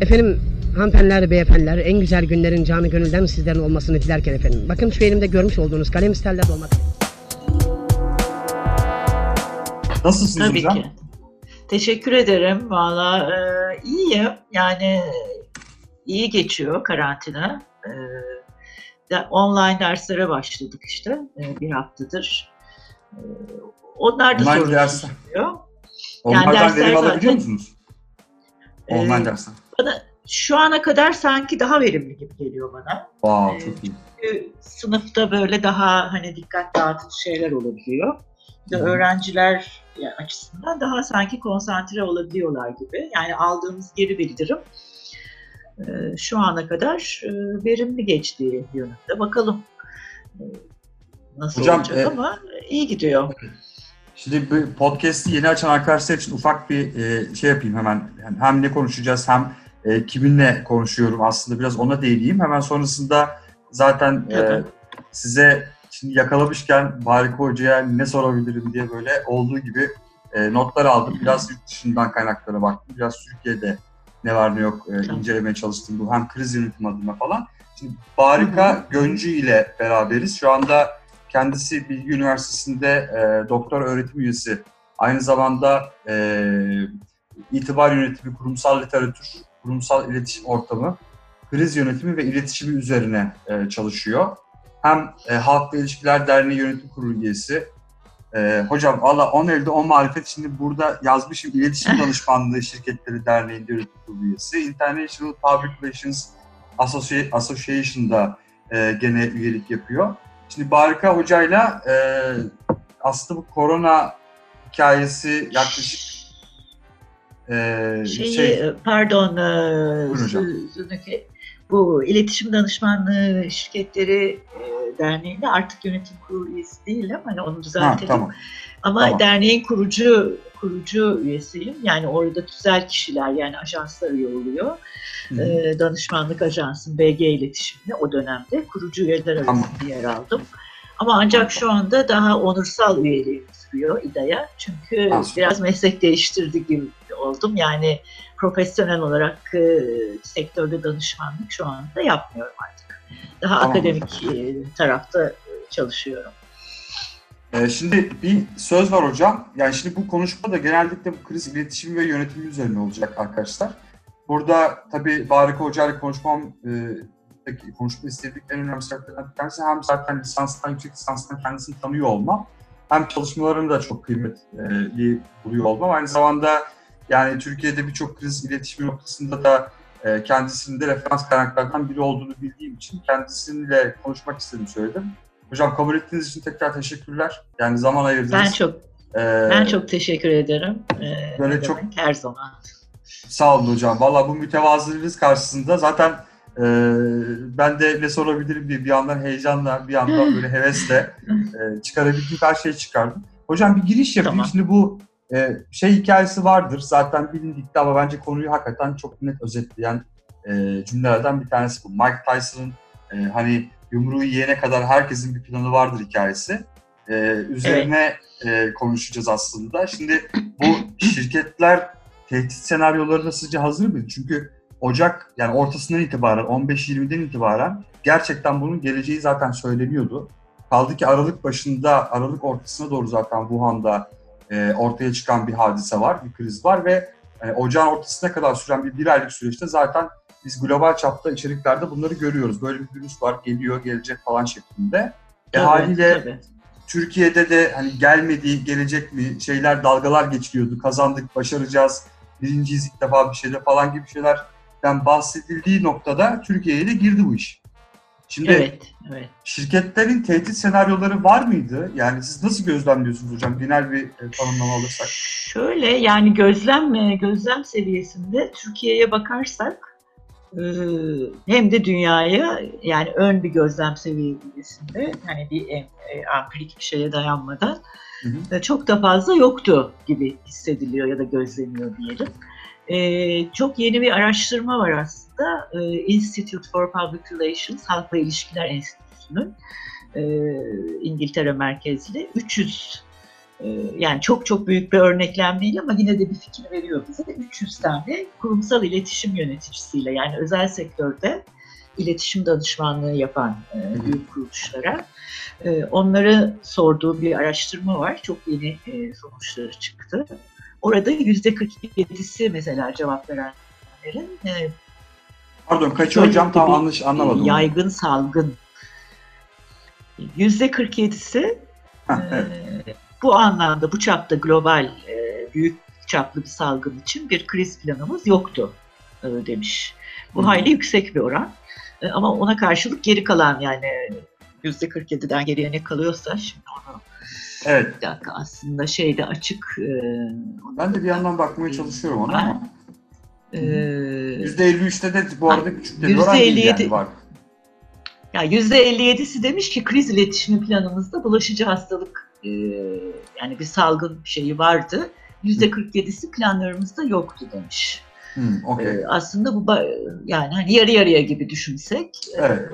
Efendim hanımefendiler, beyefendiler en güzel günlerin canı gönülden sizlerin olmasını dilerken efendim. Bakın şu elimde görmüş olduğunuz kalem isterler olmak. Nasılsınız Tabii hocam? ki. Teşekkür ederim. Valla e, iyiyim. Yani iyi geçiyor karantina. E, de- online derslere başladık işte e, bir haftadır. E, onlar da Online sorunsuz ders- gidiyor. Onlardan dersler verim alabiliyor zaten- musunuz? Ee, Online dersler. Bana şu ana kadar sanki daha verimli gibi geliyor bana. Wow, e, çok iyi. Çünkü sınıfta böyle daha hani dikkat dağıtıcı şeyler olabiliyor. Hı. öğrenciler açısından daha sanki konsantre olabiliyorlar gibi. Yani aldığımız geri bildirim e, şu ana kadar e, verimli geçtiği yönünde. Bakalım e, nasıl Hocam, olacak e, ama iyi gidiyor. Şimdi bu podcast'i yeni açan arkadaşlar için ufak bir şey yapayım hemen. Yani hem ne konuşacağız hem e, kiminle konuşuyorum aslında biraz ona değineyim. Hemen sonrasında zaten e, size şimdi yakalamışken Barika Hoca'ya ne sorabilirim diye böyle olduğu gibi e, notlar aldım. Biraz yurt dışından kaynaklara baktım. Biraz Türkiye'de ne var ne yok e, incelemeye çalıştım. Bu hem kriz yönetim adına falan. Şimdi Barika Göncü ile beraberiz. Şu anda kendisi Bilgi Üniversitesi'nde e, doktor öğretim üyesi. Aynı zamanda e, itibar yönetimi, kurumsal literatür, kurumsal iletişim ortamı, kriz yönetimi ve iletişimi üzerine e, çalışıyor. Hem e, Halkla İlişkiler Derneği Yönetim Kurulu üyesi. E, hocam valla 10 elde 10 marifet şimdi burada yazmışım iletişim danışmanlığı şirketleri derneğinde yönetim kurulu üyesi. International Public Relations Associ- Association'da e, gene üyelik yapıyor. Şimdi Barika Hoca'yla e, aslında bu korona hikayesi yaklaşık e, Şeyi, şey, e, pardon, e. Zü- Zünneke, bu iletişim danışmanlığı şirketleri e, derneğinde artık yönetim kurulu üyesi değilim. Hani onu ha, düzeltelim. tamam. Ama Tamam. derneğin kurucu kurucu üyesiyim. Yani orada tüzel kişiler yani ajanslar üye oluyor. Hı. Ee, danışmanlık ajansın BG iletişiminde o dönemde kurucu üyeler Tamam. arasında yer aldım. Ama ancak şu anda daha onursal üyeliğim sürüyor İDA'ya. Çünkü Ha, süper. biraz meslek değiştirdi gibi oldum. Yani profesyonel olarak e, sektörde danışmanlık şu anda yapmıyorum artık. Daha Tamam. akademik e, tarafta e, çalışıyorum. Ee, şimdi bir söz var hocam. Yani şimdi bu konuşma da genellikle bu kriz iletişimi ve yönetimi üzerine olacak arkadaşlar. Burada tabii Barika Hoca ile konuşmam, e, peki konuşma istediğim en önemli sebeplerden bir tanesi hem zaten lisanstan, yüksek lisanstan kendisini tanıyor olmam, hem çalışmalarını da çok kıymetli buluyor olmam. Aynı zamanda yani Türkiye'de birçok kriz iletişimi noktasında da e, kendisinin de referans kaynaklardan biri olduğunu bildiğim için kendisiyle konuşmak istedim söyledim. Hocam kabul ettiğiniz için tekrar teşekkürler. Yani zaman ayırdınız. Ben çok Ee, ben çok teşekkür ederim. Ee, Böyle çok- her zaman. Sağ olun hocam. Valla bu mütevazılığınız karşısında zaten e, ben de ne sorabilirim diye bir yandan heyecanla, bir yandan böyle hevesle e, çıkarabildiğim her şeyi çıkardım. Hocam bir giriş yapayım. Tamam. Şimdi bu e, şey hikayesi vardır. Zaten bilindikti ama bence konuyu hakikaten çok net özetleyen e, cümlelerden bir tanesi bu. Mike Tyson'ın e, hani yumruğu yiyene kadar herkesin bir planı vardır hikayesi. E, üzerine e, konuşacağız aslında. Şimdi bu şirketler tehdit senaryolarına sizce hazır mıydı? Çünkü Ocak yani ortasından itibaren 15-20'den itibaren gerçekten bunun geleceği zaten söyleniyordu. Kaldı ki Aralık başında, Aralık ortasına doğru zaten Wuhan'da e, ortaya çıkan bir hadise var, bir kriz var ve yani ocağın ortasına kadar süren bir bir aylık süreçte zaten biz global çapta içeriklerde bunları görüyoruz. Böyle bir virüs var, geliyor, gelecek falan şeklinde. E Tabii, haliyle tabii. Türkiye'de de hani gelmedi, gelecek mi şeyler dalgalar geçiliyordu. Kazandık, başaracağız, birinciyiz ilk defa bir şeyde falan gibi şeylerden bahsedildiği noktada Türkiye'ye de girdi bu iş. Şimdi Evet, evet. şirketlerin tehdit senaryoları var mıydı? Yani siz nasıl gözlemliyorsunuz hocam? Genel bir e, tanımlama alırsak. Şöyle yani gözlem e, gözlem seviyesinde Türkiye'ye bakarsak e, hem de dünyaya yani ön bir gözlem seviyesinde hani bir ampirik bir şeye dayanmadan Hı hı. çok da fazla yoktu gibi hissediliyor ya da gözleniyor diyelim. E, çok yeni bir araştırma var aslında. E, Institute for Public Relations, Halkla İlişkiler Enstitüsü'nün e, İngiltere merkezli 300 e, yani çok çok büyük bir örneklem değil ama yine de bir fikir veriyor bize. 300 tane kurumsal iletişim yöneticisiyle yani özel sektörde iletişim danışmanlığı yapan e, büyük kuruluşlara e, onları sorduğu bir araştırma var. Çok yeni e, sonuçları çıktı. Orada yüzde 47'si mesela cevap verenlerin e, Pardon kaçı hocam tam yanlış anlamadım. Yaygın salgın. Yüzde 47'si Heh, e, bu anlamda bu çapta global e, büyük çaplı bir salgın için bir kriz planımız yoktu e, demiş. Bu Hı. hayli yüksek bir oran. E, ama ona karşılık geri kalan yani yüzde 47'den geriye ne kalıyorsa şimdi onu Evet. bir dakika aslında şeyde açık. e, Ben de bir yandan bakmaya çalışıyorum ona ama. e, %53'te de bu arada küçük bir Yüzde oran değil 57 yani var. Ya %57'si demiş ki kriz iletişimi planımızda bulaşıcı hastalık e, yani bir salgın şeyi vardı. %47'si planlarımızda yoktu demiş. Hmm, okey. E, aslında bu yani hani yarı yarıya gibi düşünsek e, Evet.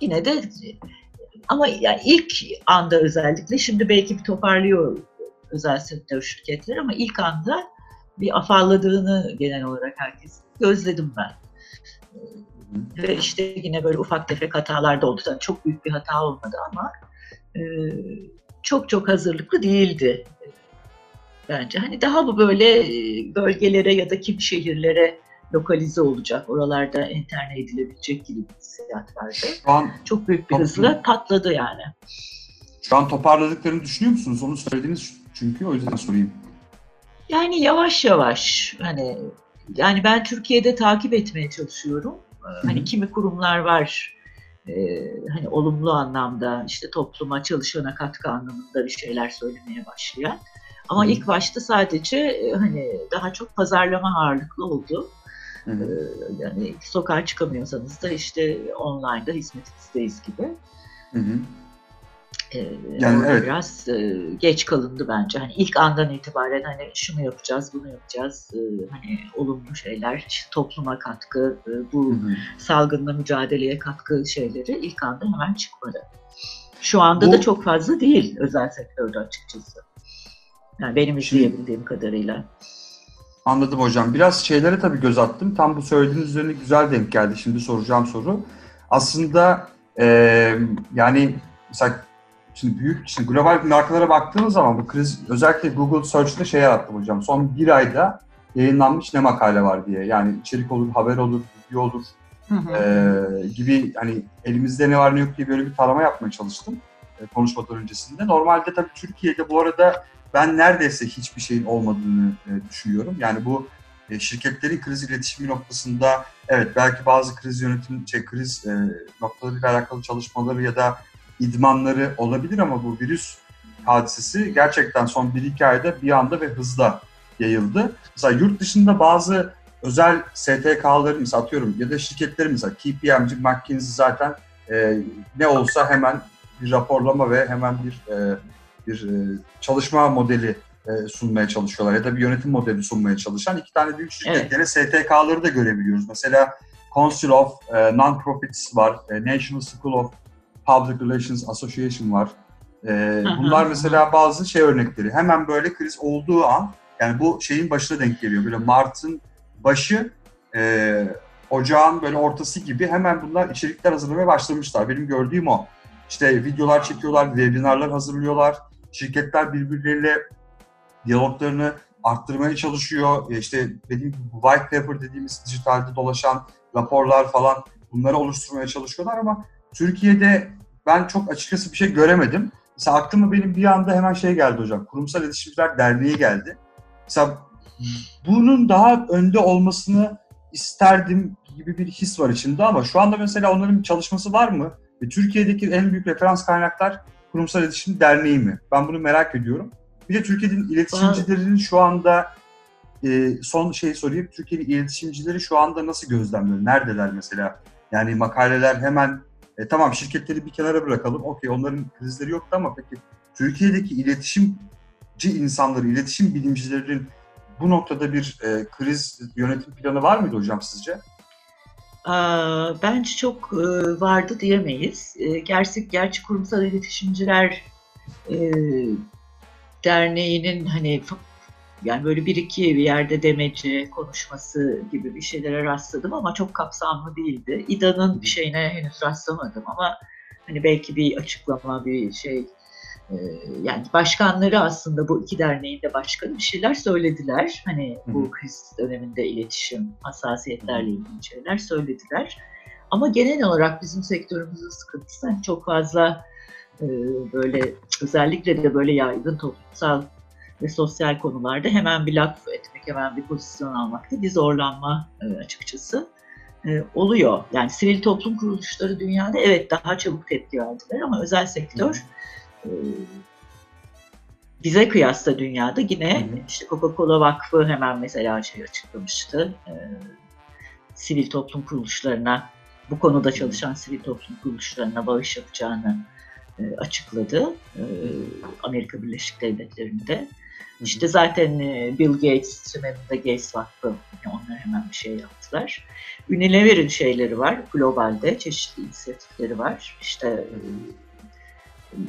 yine de ama yani ilk anda özellikle şimdi belki bir toparlıyor özel sektör şirketler ama ilk anda bir afalladığını genel olarak herkes gözledim ben. Ve işte yine böyle ufak tefek hatalar da oldu. Tabii çok büyük bir hata olmadı ama e, çok çok hazırlıklı değildi bence. Hani daha bu böyle e, bölgelere ya da kim şehirlere lokalize olacak, oralarda enterne edilebilecek gibi bir hissiyat vardı. Şu an Çok büyük bir hızla patladı yani. şu an toparladıklarını düşünüyor musunuz? Onu söylediniz çünkü o yüzden sorayım. Yani yavaş yavaş hani yani ben Türkiye'de takip etmeye çalışıyorum. Ee, Hani kimi kurumlar var e, hani olumlu anlamda işte topluma çalışana katkı anlamında bir şeyler söylemeye başlayan. Ama Hı. ilk başta sadece e, hani daha çok pazarlama ağırlıklı oldu. Hı Ee, hı. yani sokağa çıkamıyorsanız da işte online'da hizmetinizdeyiz gibi. Hı hı. Ee, Yani evet. biraz e, geç kalındı bence. Hani ilk andan itibaren hani şunu yapacağız, bunu yapacağız. e, hani olumlu şeyler, işte topluma katkı, e, Hı bu hı. salgınla mücadeleye katkı şeyleri ilk anda hemen çıkmadı. Şu anda Bu- da çok fazla değil özel sektörde açıkçası. Yani benim Şimdi- izleyebildiğim kadarıyla. Anladım hocam. Biraz şeylere tabii göz attım. Tam bu söylediğiniz üzerine güzel denk geldi. Şimdi soracağım soru. Aslında eee, yani mesela şimdi büyük, şimdi global markalara baktığımız zaman bu kriz özellikle Google Search'te şey yarattım hocam. Son bir ayda yayınlanmış ne makale var diye. Yani içerik olur, haber olur, video olur eee, gibi hani elimizde ne var ne yok diye böyle bir tarama yapmaya çalıştım e, konuşmadan öncesinde. Normalde tabii Türkiye'de bu arada ben neredeyse hiçbir şeyin olmadığını e, düşünüyorum. Yani bu e, şirketlerin kriz iletişimi noktasında evet belki bazı kriz yönetim, şey, kriz e, noktalarıyla alakalı çalışmaları ya da idmanları olabilir ama bu virüs hadisesi gerçekten son 1-2 ayda bir anda ve hızla yayıldı. Mesela yurt dışında bazı özel STK'ların mesela atıyorum ya da şirketlerin mesela KPMG, McKinsey zaten e, ne olsa hemen bir raporlama ve hemen bir e, bir e, çalışma modeli e, sunmaya çalışıyorlar ya da bir yönetim modeli sunmaya çalışan iki tane büyük şirketlerin STK'ları da görebiliyoruz. Mesela Council of e, Non-Profits var, e, National School of Public Relations Association var. E, bunlar mesela bazı şey örnekleri. Hemen böyle kriz olduğu an, yani bu şeyin başına denk geliyor. Böyle Mart'ın başı, e, ocağın böyle ortası gibi hemen bunlar içerikler hazırlamaya başlamışlar. Benim gördüğüm o. İşte videolar çekiyorlar, webinarlar hazırlıyorlar. Şirketler birbirleriyle diyaloglarını arttırmaya çalışıyor. E İşte dediğim gibi white paper dediğimiz dijitalde dolaşan raporlar falan bunları oluşturmaya çalışıyorlar ama Türkiye'de ben çok açıkçası bir şey göremedim. Mesela aklıma benim bir anda hemen şey geldi hocam. Kurumsal İletişimciler Derneği geldi. Mesela bunun daha önde olmasını isterdim gibi bir his var içimde ama şu anda mesela onların çalışması var mı? Ve Türkiye'deki en büyük referans kaynaklar Kurumsal İletişim Derneği mi? Ben bunu merak ediyorum. Bir de Türkiye'nin iletişimcilerinin şu anda e, son şeyi sorayım. Türkiye'nin iletişimcileri şu anda nasıl gözlemliyor? Neredeler mesela? Yani makaleler hemen e, tamam şirketleri bir kenara bırakalım. Okey onların krizleri yoktu ama peki Türkiye'deki iletişimci insanları, iletişim bilimcilerinin bu noktada bir e, kriz yönetim planı var mıydı hocam sizce? Bence çok e, vardı diyemeyiz. E, gerçek gerçi kurumsal iletişimciler e, Derneği'nin hani yani böyle bir iki bir yerde demeci konuşması gibi bir şeylere rastladım ama çok kapsamlı değildi. İDA'nın bir şeyine henüz rastlamadım ama hani belki bir açıklama, bir şey yani başkanları aslında bu iki derneğin de başkanı bir şeyler söylediler. Hani bu kriz döneminde iletişim, hassasiyetlerle ilgili şeyler söylediler. Ama genel olarak bizim sektörümüzün sıkıntısı hani çok fazla e, böyle özellikle de böyle yaygın toplumsal ve sosyal konularda hemen bir laf etmek, hemen bir pozisyon almakta bir zorlanma e, açıkçası e, oluyor. Yani sivil toplum kuruluşları dünyada evet daha çabuk tepki verdiler ama özel sektör e, bize kıyasla dünyada yine hı hı. işte Coca-Cola Vakfı hemen mesela şey açıklamıştı. E, sivil toplum kuruluşlarına bu konuda çalışan sivil toplum kuruluşlarına bağış yapacağını e, açıkladı e, Amerika Birleşik Devletleri'nde. İşte zaten e, Bill Gates, Tümen'de Gates Vakfı onlar hemen bir şey yaptılar. Unilever'in şeyleri var globalde, çeşitli inisiyatifleri var. İşte e,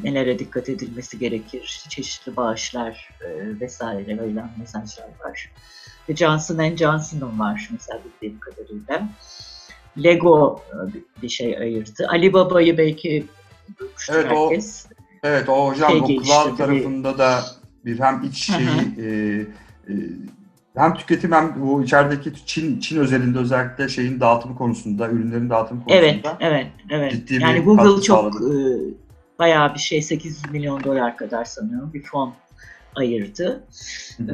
nelere dikkat edilmesi gerekir, çeşitli bağışlar e, vesaire verilen mesajlar var. Ve Johnson Johnson'ın var mesela bildiğim kadarıyla. Lego bir şey ayırdı. Ali Baba'yı belki evet, herkes. O, evet o hocam şey o cloud tarafında da bir hem iç şeyi e, e, hem tüketim hem bu içerideki Çin Çin özelinde özellikle şeyin dağıtımı konusunda, ürünlerin dağıtımı konusunda. Evet, evet, evet. Ciddi yani Google çok e, bayağı bir şey 800 milyon dolar kadar sanıyorum bir fon ayırdı. Ee,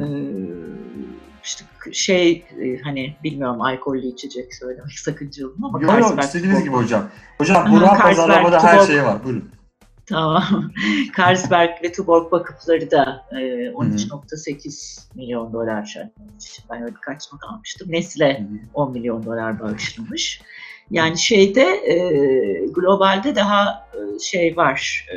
işte şey e, hani bilmiyorum alkollü içecek söylemek sakıncalı ama Yok yok istediğiniz gibi hocam. Hocam Burhan Pazarlama'da her şey var. Buyurun. Tamam. Carlsberg ve Tuborg vakıfları da e, 13.8 milyon dolar şartlamış. Ben öyle birkaç not almıştım. Nesle Hı-hı. 10 milyon dolar bağışlamış. Yani şeyde e, globalde daha e, şey var. E,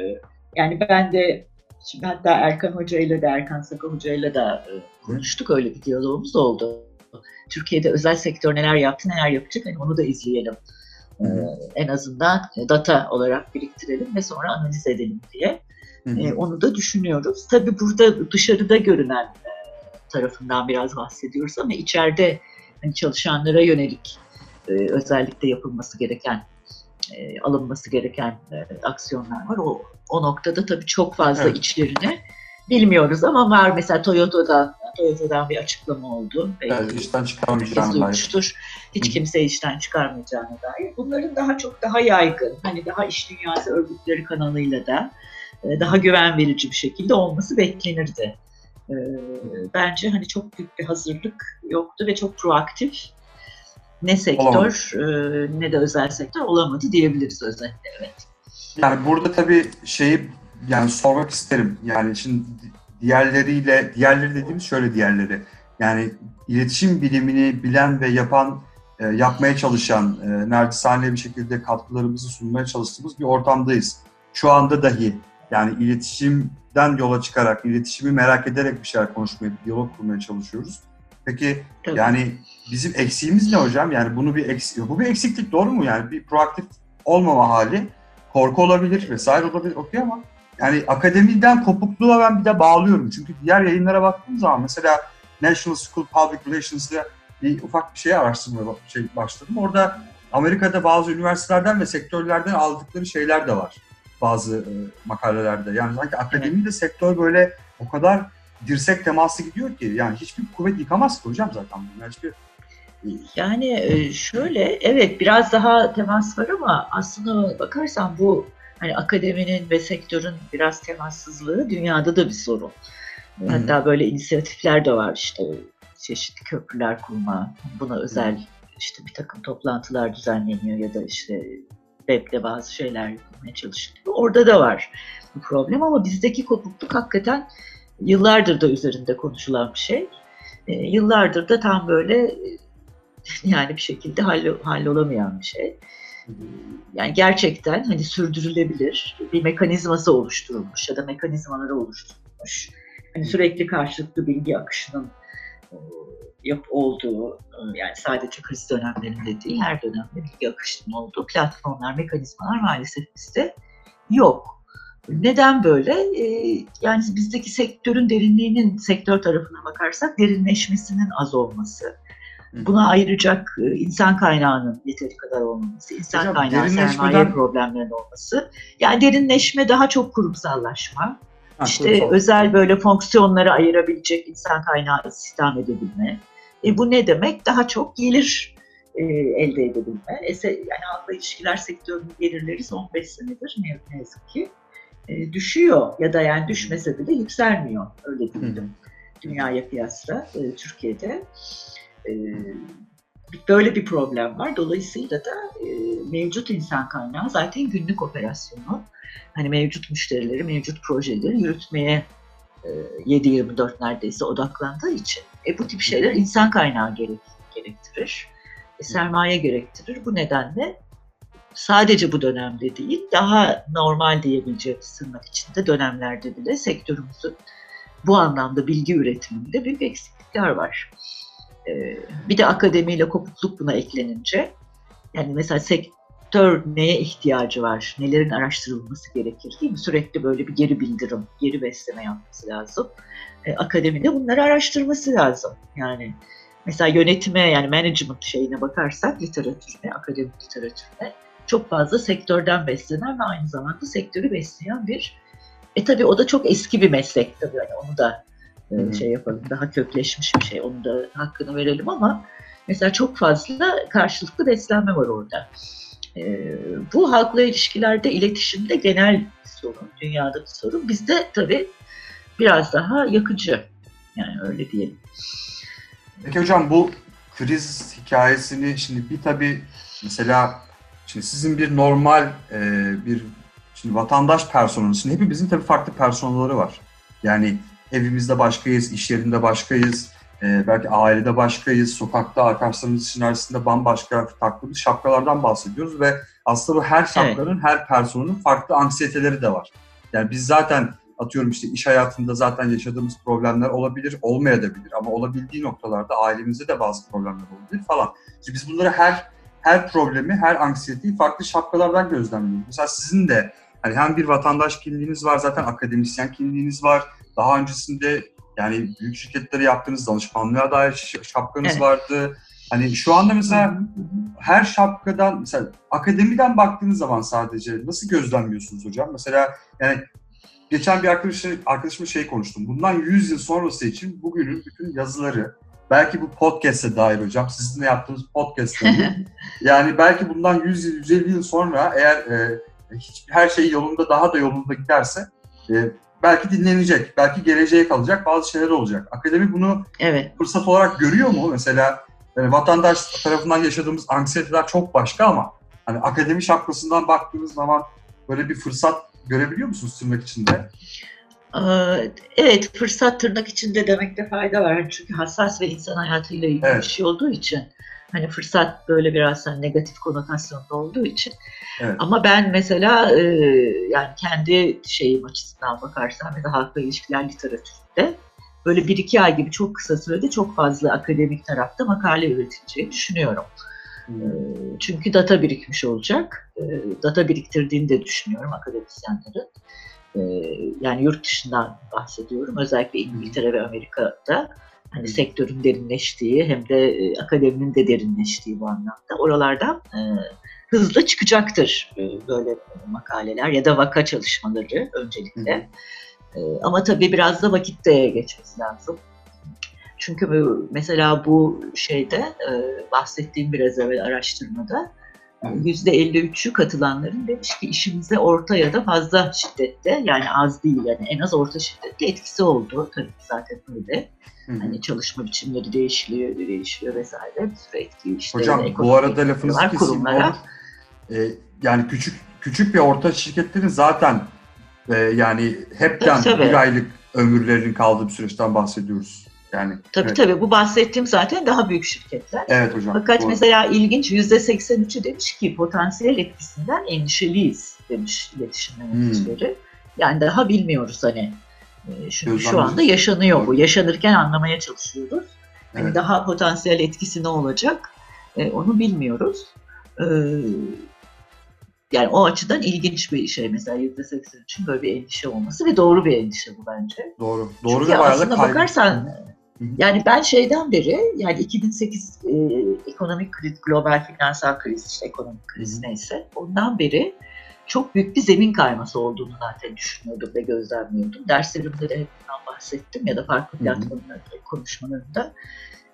yani ben de şimdi hatta Erkan Hoca ile de Erkan Saka Hoca ile de e, konuştuk. Öyle bir diyalogumuz oldu. Türkiye'de özel sektör neler yaptı, neler yapacak hani onu da izleyelim e, en azından data olarak biriktirelim ve sonra analiz edelim diye. E, onu da düşünüyoruz. Tabii burada dışarıda görünen e, tarafından biraz bahsediyoruz ama içeride hani çalışanlara yönelik e, özellikle yapılması gereken e, alınması gereken e, aksiyonlar var. O, o noktada tabii çok fazla evet. içlerini bilmiyoruz ama var mesela Toyota'da Toyota'dan bir açıklama oldu. Evet, işten çıkarmayacağını dair. Hiç kimse işten çıkarmayacağına dair. Bunların daha çok daha yaygın, hani daha iş dünyası örgütleri kanalıyla da e, daha güven verici bir şekilde olması beklenirdi. E, bence hani çok büyük bir hazırlık yoktu ve çok proaktif ne sektör e, ne de özel sektör olamadı diyebiliriz özetle evet. Yani burada tabii şeyi yani sormak isterim. Yani şimdi diğerleriyle, diğerleri dediğimiz şöyle diğerleri. Yani iletişim bilimini bilen ve yapan, e, yapmaya çalışan, e, nerdisane bir şekilde katkılarımızı sunmaya çalıştığımız bir ortamdayız. Şu anda dahi yani iletişimden yola çıkarak, iletişimi merak ederek bir şeyler konuşmaya, bir diyalog kurmaya çalışıyoruz. Peki Tabii. yani bizim eksiğimiz ne hocam? Yani bunu bir eksik, bu bir eksiklik doğru mu? Yani bir proaktif olmama hali, korku olabilir vesaire olabilir. Okey ama yani akademiden kopukluğa ben bir de bağlıyorum. Çünkü diğer yayınlara baktığım zaman mesela National School Public Relations'da bir ufak bir şey araştırmaya şey başladım. Orada Amerika'da bazı üniversitelerden ve sektörlerden aldıkları şeyler de var bazı e, makalelerde. Yani sanki akademi de sektör böyle o kadar dirsek teması gidiyor ki yani hiçbir kuvvet yıkamaz ki hocam zaten bunlar hiçbir yani e, şöyle evet biraz daha temas var ama aslında bakarsan bu hani akademinin ve sektörün biraz temassızlığı dünyada da bir sorun. Hatta böyle inisiyatifler de var işte çeşitli köprüler kurma, buna özel işte bir takım toplantılar düzenleniyor ya da işte webde bazı şeyler yapmaya çalışılıyor. Orada da var bu problem ama bizdeki kopukluk hakikaten yıllardır da üzerinde konuşulan bir şey. E, yıllardır da tam böyle yani bir şekilde hallolamayan bir şey yani gerçekten hani sürdürülebilir bir mekanizması oluşturulmuş ya da mekanizmaları oluşturulmuş. Hani sürekli karşılıklı bilgi akışının e, yap olduğu e, yani sadece kriz dönemlerinde değil her dönemde bilgi akışının olduğu platformlar, mekanizmalar maalesef bizde yok. Neden böyle? Ee, yani bizdeki sektörün derinliğinin sektör tarafına bakarsak derinleşmesinin az olması. Buna ayıracak e, insan kaynağının yeteri kadar olmaması, insan Hocam, kaynağı derinleşmeden- sermaye problemlerinin olması. Yani derinleşme daha çok kurumsallaşma. Ha, İşte kurumsal. özel böyle fonksiyonları ayırabilecek insan kaynağı istihdam edebilme. E, bu ne demek? Daha çok gelir e, elde edebilme. E, yani halkla ilişkiler sektörünün gelirleri son 5 senedir ne, ne yazık ki e, düşüyor ya da yani düşmese bile yükselmiyor öyle diyelim dünyaya kıyasla e, Türkiye'de. E, böyle bir problem var. Dolayısıyla da e, mevcut insan kaynağı zaten günlük operasyonu. Hani mevcut müşterileri, mevcut projeleri yürütmeye e, 7-24 neredeyse odaklandığı için e, bu tip şeyler insan kaynağı gerek, gerektirir. E, sermaye gerektirir. Bu nedenle sadece bu dönemde değil, daha normal diyebileceğimiz tırnak içinde dönemlerde bile sektörümüzün bu anlamda bilgi üretiminde büyük eksiklikler var. Ee, bir de akademiyle kopukluk buna eklenince, yani mesela sektör neye ihtiyacı var, nelerin araştırılması gerekir değil mi? Sürekli böyle bir geri bildirim, geri besleme yapması lazım. Ee, akademide bunları araştırması lazım. Yani mesela yönetime yani management şeyine bakarsak literatürüne, akademik literatürüne çok fazla sektörden beslenen ve aynı zamanda sektörü besleyen bir e tabii o da çok eski bir meslek tabii yani onu da e, Hı hı. şey yapalım daha kökleşmiş bir şey onu da hakkını verelim ama mesela çok fazla karşılıklı beslenme var orada. E, bu halkla ilişkilerde iletişimde genel bir sorun, dünyada bir sorun. Bizde tabii biraz daha yakıcı yani öyle diyelim. Peki hocam bu kriz hikayesini şimdi bir tabii mesela şimdi sizin bir normal e, bir şimdi vatandaş personeli şimdi hepimizin tabii farklı personelleri var. Yani evimizde başkayız, iş yerinde başkayız, e, belki ailede başkayız, sokakta arkadaşlarımız için arasında bambaşka taktığımız şapkalardan bahsediyoruz ve aslında bu her şapkanın, her personelin farklı anksiyeteleri de var. Yani biz zaten atıyorum işte iş hayatında zaten yaşadığımız problemler olabilir, olmayabilir ama olabildiği noktalarda ailemizde de bazı problemler olabilir falan. Şimdi biz bunları her her problemi, her anksiyeteyi farklı şapkalardan gözlemliyoruz. Mesela sizin de hani hem bir vatandaş kimliğiniz var, zaten akademisyen kimliğiniz var. Daha öncesinde yani büyük şirketlere yaptığınız danışmanlığa dair şapkanız Evet. vardı. Hani şu anda mesela her şapkadan mesela akademiden baktığınız zaman sadece nasıl gözlemliyorsunuz hocam? Mesela yani geçen bir arkadaşım, arkadaşımla şey konuştum. Bundan 100 yıl sonrası için bugünün bütün yazıları belki bu podcast'e dair hocam sizinle yaptığımız podcast'te yani belki bundan 100 yıl 150 yıl sonra eğer e, hiç, her şey yolunda daha da yolunda giderse e, belki dinlenecek, belki geleceğe kalacak bazı şeyler olacak. Akademi bunu Evet. fırsat olarak görüyor mu? Mesela yani vatandaş tarafından yaşadığımız anksiyeteler çok başka ama hani akademi şapkasından baktığınız zaman böyle bir fırsat görebiliyor musunuz tırnak içinde? Ee, Evet, fırsat tırnak içinde demekte fayda var. Çünkü hassas ve insan hayatıyla ilgili Evet. bir şey olduğu için. Hani fırsat böyle biraz hani negatif konotasyonda olduğu için. Evet. Ama ben mesela e, yani kendi şeyim açısından bakarsam mesela halkla ilişkiler literatüründe böyle bir iki ay gibi çok kısa sürede çok fazla akademik tarafta makale üretileceğini düşünüyorum. E, Çünkü data birikmiş olacak. E, Data biriktirdiğini de düşünüyorum akademisyenlerin. E, Yani yurt dışından bahsediyorum. Özellikle İngiltere ve Amerika'da hani sektörün derinleştiği hem de e, akademinin de derinleştiği bu anlamda oralardan e, hızlı çıkacaktır e, böyle makaleler ya da vaka çalışmaları öncelikle. E, Ama tabii biraz da vakit de geçmesi lazım. Çünkü mesela bu şeyde e, bahsettiğim biraz evvel araştırmada %53'ü katılanların demiş ki işimize orta ya da fazla şiddette yani az değil yani en az orta şiddette etkisi oldu. Tabii ki zaten öyle. Hı hı. Hani çalışma biçimleri değişiliyor, değişiyor vesaire. Bir sürü etki işte. Hocam bu arada lafınızı. Olur. Ee, yani küçük küçük ve orta şirketlerin zaten e, yani hepten Tabii, tabii. bir aylık ömürlerinin kaldığı bir süreçten bahsediyoruz. Yani Tabii evet, tabii bu bahsettiğim zaten daha büyük şirketler. evet hocam. Fakat doğru. mesela ilginç %83'ü demiş ki potansiyel etkisinden endişeliyiz demiş iletişim Hmm. yöneticileri. Yani daha bilmiyoruz hani. Ee, Çünkü şu anda yaşanıyor bu. Yaşanırken anlamaya çalışıyoruz. Hani Evet. daha potansiyel etkisi ne olacak? Ee, onu bilmiyoruz. Ee, yani o açıdan ilginç bir şey mesela %80 için böyle bir endişe olması ve doğru bir endişe bu bence. Doğru. Doğru Çünkü ve bayağı da kaygı. bakarsan. Yani ben şeyden beri yani 2008 e, ekonomik kriz, global finansal kriz işte ekonomik kriz neyse ondan beri çok büyük bir zemin kayması olduğunu zaten düşünüyordum ve gözlemliyordum. Derslerimde de bundan bahsettim ya da farklı platformlarda konuşmalarımda.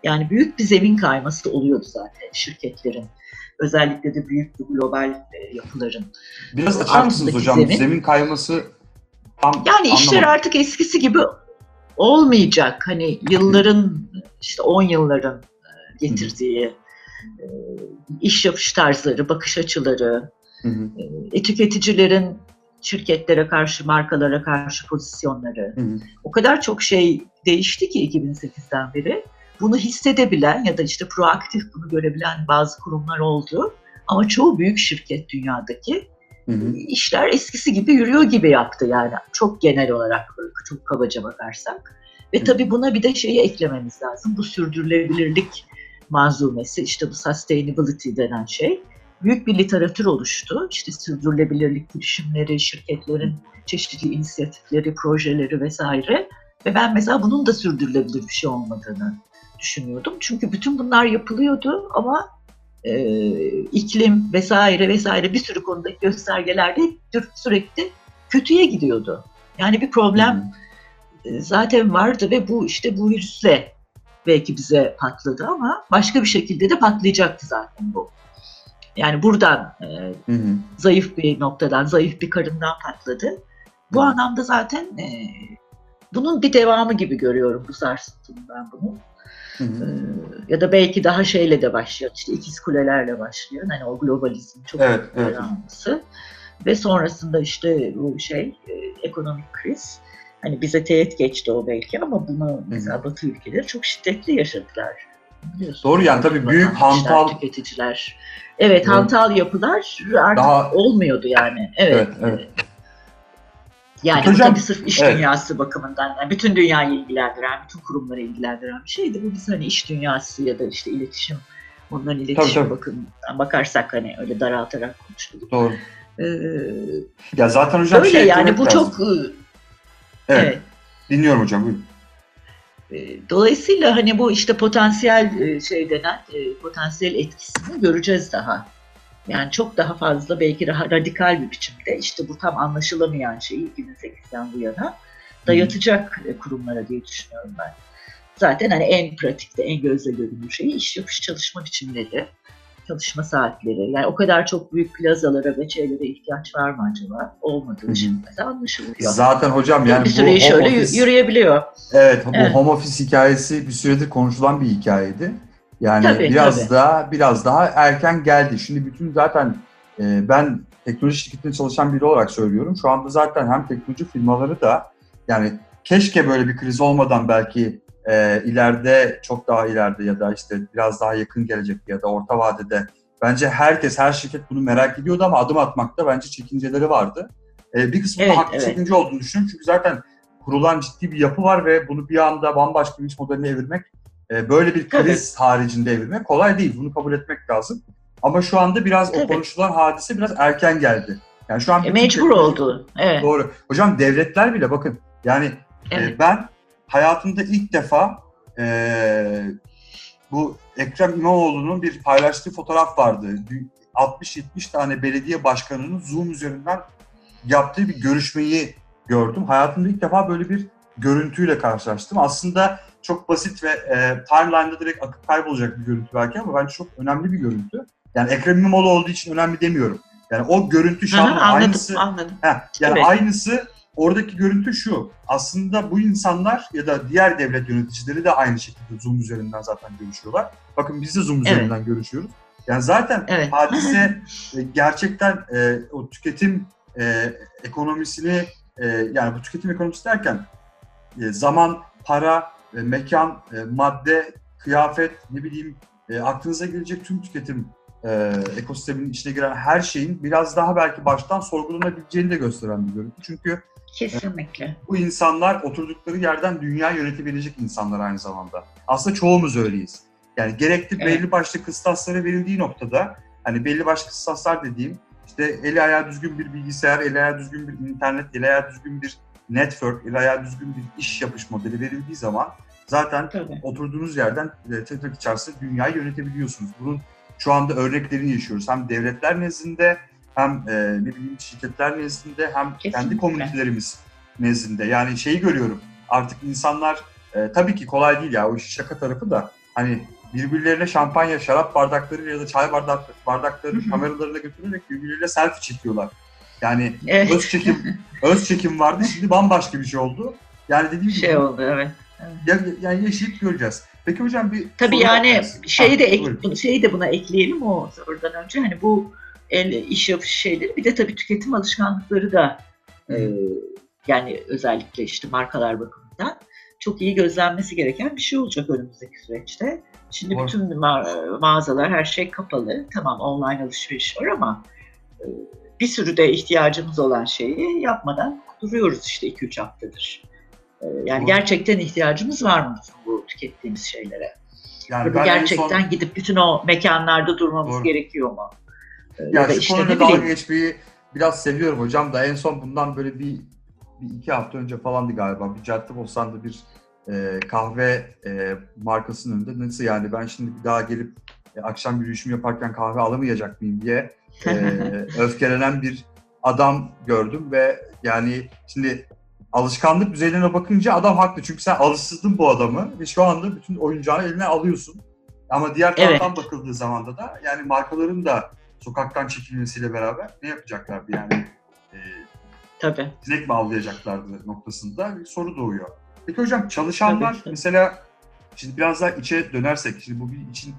Yani büyük bir zemin kayması oluyordu zaten şirketlerin. Özellikle de büyük bir global e, yapıların. Biraz açar mısınız hocam? zemin. Zemin kayması tam Yani işler anlamadım. artık eskisi gibi olmayacak. Hani yılların işte 10 yılların e, getirdiği e, iş yapış tarzları, bakış açıları, Hı hı, e, tüketicilerin şirketlere karşı, markalara karşı pozisyonları. hı hı. O kadar çok şey değişti ki 2008'den beri. Bunu hissedebilen ya da işte proaktif bunu görebilen bazı kurumlar oldu. Ama çoğu büyük şirket dünyadaki Hı hı. işler eskisi gibi yürüyor gibi yaptı yani çok genel olarak çok kabaca bakarsak. Ve tabii buna bir de şeyi eklememiz lazım. Bu sürdürülebilirlik manzumesi işte bu sustainability denen şey. Büyük bir literatür oluştu. İşte sürdürülebilirlik girişimleri, şirketlerin çeşitli inisiyatifleri, projeleri vesaire. Ve ben mesela bunun da sürdürülebilir bir şey olmadığını düşünüyordum. Çünkü bütün bunlar yapılıyordu ama e, iklim vesaire vesaire bir sürü konudaki göstergelerde sürekli kötüye gidiyordu. Yani bir problem e, zaten vardı ve bu işte bu virüsle belki bize patladı ama başka bir şekilde de patlayacaktı zaten bu. Yani buradan e, Hı hı. zayıf bir noktadan, zayıf bir karından patladı. Bu anlamda zaten e, bunun bir devamı gibi görüyorum bu sarsıntının ben bunu. Hı hı. Ee, ya da belki daha şeyle de başlıyor. İşte ikiz kulelerle başlıyor. Hani o globalizm çok Evet, evet. alması. Ve sonrasında işte bu şey e, ekonomik kriz. Hani bize teğet geçti o belki ama bunu mesela Batı ülkeleri çok şiddetli yaşadılar. Biliyorsun. Doğru yani tabii büyük hantal tüketiciler. Evet Doğru. hantal yapılar artık Daha- olmuyordu yani. Evet. Evet, evet. Yani Hocam, bu tabii sırf iş evet. dünyası bakımından, yani bütün dünyayı ilgilendiren, bütün kurumları ilgilendiren bir şeydi. Bu biz hani iş dünyası ya da işte iletişim, onların iletişim tabii. bakımından bakarsak hani öyle daraltarak konuştuk. doğru. Ee, Ya zaten hocam böyle şey yani bu lazım. çok e, Evet, evet. dinliyorum hocam buyurun. E, Dolayısıyla hani bu işte potansiyel e, şey denen e, potansiyel etkisini göreceğiz daha. Yani çok daha fazla belki daha radikal bir biçimde işte bu tam anlaşılamayan şeyi 2008'den bu yana dayatacak e, kurumlara diye düşünüyorum ben. Zaten hani en pratikte, en gözle görünür şeyi iş yapış çalışma biçimleri, çalışma saatleri. Yani o kadar çok büyük plazalara ve şeylere ihtiyaç var mı acaba? Olmadığı için mesela anlaşılıyor. Zaten hocam yani bir bu süre home öyle yü- office- yürüyebiliyor. Evet, bu Evet. home office hikayesi bir süredir konuşulan bir hikayeydi. Yani Tabii, biraz tabii. daha biraz daha erken geldi. Şimdi bütün zaten e, ben teknoloji şirketinde çalışan biri olarak söylüyorum. Şu anda zaten hem teknoloji firmaları da yani keşke böyle bir kriz olmadan belki e, ileride çok daha ileride ya da işte biraz daha yakın gelecek ya da orta vadede bence herkes her şirket bunu merak ediyordu ama adım atmakta bence çekinceleri vardı. E, bir kısmı Evet, haklı evet. çekince olduğunu düşünüyorum. Çünkü zaten kurulan ciddi bir yapı var ve bunu bir anda bambaşka bir iş modeline evirmek, e, böyle bir kriz haricinde evirmek kolay değil. Bunu kabul etmek lazım. Ama şu anda biraz o Tabii. konuşulan hadise biraz erken geldi. Yani şu an E, mecbur teknoloji- oldu. Evet. Doğru. Hocam devletler bile bakın yani e, Evet. ben hayatımda ilk defa e, bu Ekrem İmamoğlu'nun bir paylaştığı fotoğraf vardı. 60-70 tane belediye başkanının Zoom üzerinden yaptığı bir görüşmeyi gördüm. Hayatımda ilk defa böyle bir görüntüyle karşılaştım. Aslında çok basit ve e, timeline'da direkt akıp kaybolacak bir görüntü belki ama bence çok önemli bir görüntü. Yani Ekrem İmamoğlu olduğu için önemli demiyorum. Yani o görüntü anladım, aynısı anladım. Heh, yani Evet. aynısı oradaki görüntü şu. Aslında bu insanlar ya da diğer devlet yöneticileri de aynı şekilde Zoom üzerinden zaten görüşüyorlar. Bakın biz de Zoom Evet. üzerinden görüşüyoruz. Yani zaten Evet. hadise e, gerçekten e, o tüketim e, ekonomisini e, yani bu tüketim ekonomisi derken e, zaman, para, e, mekan, e, madde, kıyafet, ne bileyim e, aklınıza gelecek tüm tüketim e, ekosisteminin içine giren her şeyin biraz daha belki baştan sorgulanabileceğini de gösteren bir görüntü. Çünkü Kesinlikle. bu insanlar oturdukları yerden dünya yönetebilecek insanlar aynı zamanda. Aslında çoğumuz öyleyiz. Yani gerekli Evet. belli başlı kıstaslara verildiği noktada hani belli başlı kıstaslar dediğim işte eli ayağı düzgün bir bilgisayar, eli ayağı düzgün bir internet, eli ayağı düzgün bir network, eli ayağı düzgün bir iş yapış modeli verildiği zaman zaten Tabii. oturduğunuz yerden e, tırnak içerisinde dünyayı yönetebiliyorsunuz. Bunun şu anda örneklerini yaşıyoruz. Hem devletler nezdinde hem e, ne bileyim şirketler nezdinde hem kendi Kesinlikle. komünitelerimiz nezdinde. Yani şeyi görüyorum artık insanlar e, tabii ki kolay değil ya o işin şaka tarafı da hani birbirlerine şampanya, şarap bardakları ya da çay bardak, bardakları kameralarına götürerek birbirleriyle selfie çekiyorlar. Yani Evet. öz çekim öz çekim vardı şimdi bambaşka bir şey oldu. Yani dediğim gibi şey oldu evet. ya, yani yaşayıp göreceğiz. Peki hocam bir Tabii yani yaparsın. şeyi de ek, buyurun. şeyi de buna ekleyelim o sorudan önce hani bu el iş yapış şeyleri bir de tabii tüketim alışkanlıkları da e, yani özellikle işte markalar bakımından çok iyi gözlenmesi gereken bir şey olacak önümüzdeki süreçte. Şimdi bütün ma- mağazalar her şey kapalı. Tamam online alışveriş var ama e, bir sürü de ihtiyacımız olan şeyi yapmadan duruyoruz işte 2-3 haftadır. E, Yani gerçekten ihtiyacımız var mı bu tükettiğimiz şeylere? Yani Ya en gerçekten son- gidip bütün o mekanlarda durmamız Doğru. gerekiyor mu? Ee, Ya, şu işte konuyla dalga geçmeyi biraz seviyorum hocam da en son bundan böyle bir, bir iki hafta önce falandı galiba. Bir Cadde Bostan'da bir e, kahve e, markasının önünde nasıl yani ben şimdi bir daha gelip e, akşam yürüyüşümü yaparken kahve alamayacak mıyım diye e, öfkelenen bir adam gördüm ve yani şimdi alışkanlık düzeyine bakınca adam haklı çünkü sen alıştırdın bu adamı ve şu anda bütün oyuncağını eline alıyorsun. Ama diğer Evet. taraftan bakıldığı zaman da yani markaların da sokaktan çekilmesiyle beraber ne yapacaklardı yani e, Tabii. sinek mi avlayacaklardı noktasında bir soru doğuyor. Peki hocam çalışanlar Tabii, mesela şimdi biraz daha içe dönersek şimdi bu bir için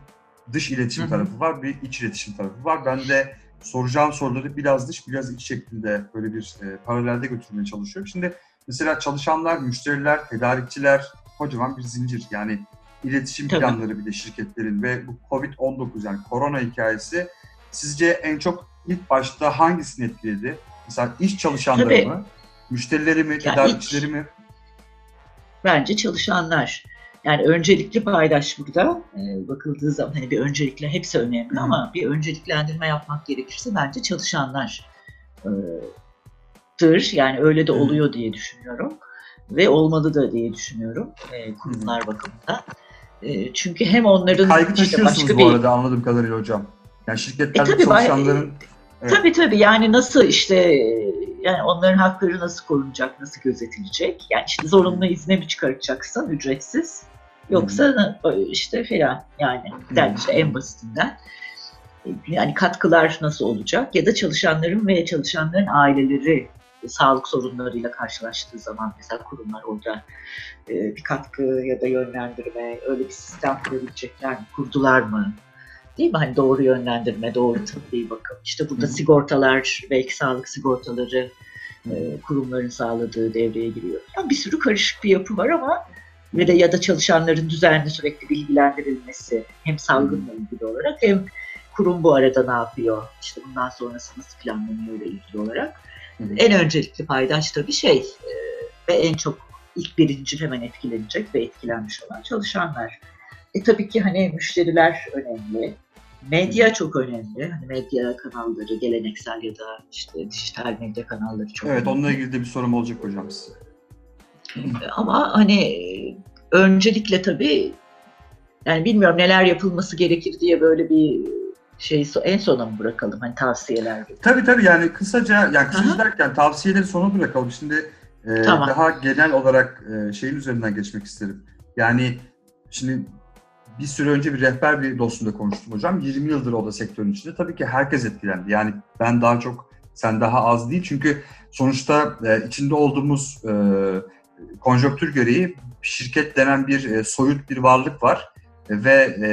dış iletişim Hı hı. tarafı var bir iç iletişim tarafı var. Ben de soracağım soruları biraz dış biraz iç şeklinde böyle bir e, paralelde götürmeye çalışıyorum. Şimdi mesela çalışanlar, müşteriler, tedarikçiler kocaman bir zincir yani iletişim Tabii. planları bir de şirketlerin ve bu Covid-19 yani korona hikayesi sizce en çok ilk başta hangisini etkiledi? Mesela iş çalışanları Tabii. mı? Müşterileri mi? Tedarikçileri mi? Bence çalışanlar. Yani öncelikli paydaş burada e, bakıldığı zaman hani bir öncelikle hepsi önemli ama bir önceliklendirme yapmak gerekirse bence çalışanlar e. Yani öyle de oluyor diye düşünüyorum ve olmalı da diye düşünüyorum e, kurumlar bakımından. E, çünkü hem onların Kaygı işte başka bu bir arada anladığım kadarıyla hocam. Yani şirketlerde E, tabii, çalışanların Evet. Tabii tabii yani nasıl işte yani onların hakları nasıl korunacak, nasıl gözetilecek? Yani işte zorunlu izne mi çıkaracaksın ücretsiz? Yoksa işte falan yani der işte en basitinden. Yani katkılar nasıl olacak? Ya da çalışanların ve çalışanların aileleri sağlık sorunlarıyla karşılaştığı zaman mesela kurumlar orada e, bir katkı ya da yönlendirme öyle bir sistem kurabilecekler mi? Kurdular mı? Değil mi? Hani doğru yönlendirme, doğru tıbbi bakım. İşte burada Hı hı. sigortalar, belki sağlık sigortaları e, kurumların sağladığı devreye giriyor. Yani bir sürü karışık bir yapı var ama ve de ya da çalışanların düzenli sürekli bilgilendirilmesi hem salgınla ilgili olarak hem kurum bu arada ne yapıyor, işte bundan sonrası nasıl planlanıyor ile ilgili olarak. Hı hı. En öncelikli paydaş tabii şey e, ve en çok ilk birinci hemen etkilenecek ve etkilenmiş olan çalışanlar. E tabii ki hani müşteriler önemli. Medya çok önemli. Hani medya kanalları, geleneksel ya da işte dijital medya kanalları çok Evet önemli. onunla ilgili de bir sorum olacak hocam size. Ama hani öncelikle tabii yani bilmiyorum neler yapılması gerekir diye böyle bir şey en sona mı bırakalım hani tavsiyeler gibi. Tabii tabii yani kısaca yani kısaca Aha. derken tavsiyeleri sona bırakalım. Şimdi e, Tamam. daha genel olarak e, şeyin üzerinden geçmek isterim. Yani şimdi bir süre önce bir rehber bir dostumla konuştum hocam. 20 yıldır o da sektörün içinde. Tabii ki herkes etkilendi. Yani ben daha çok, sen daha az değil. Çünkü sonuçta e, içinde olduğumuz e, konjonktür gereği şirket denen bir e, soyut bir varlık var. E, ve e,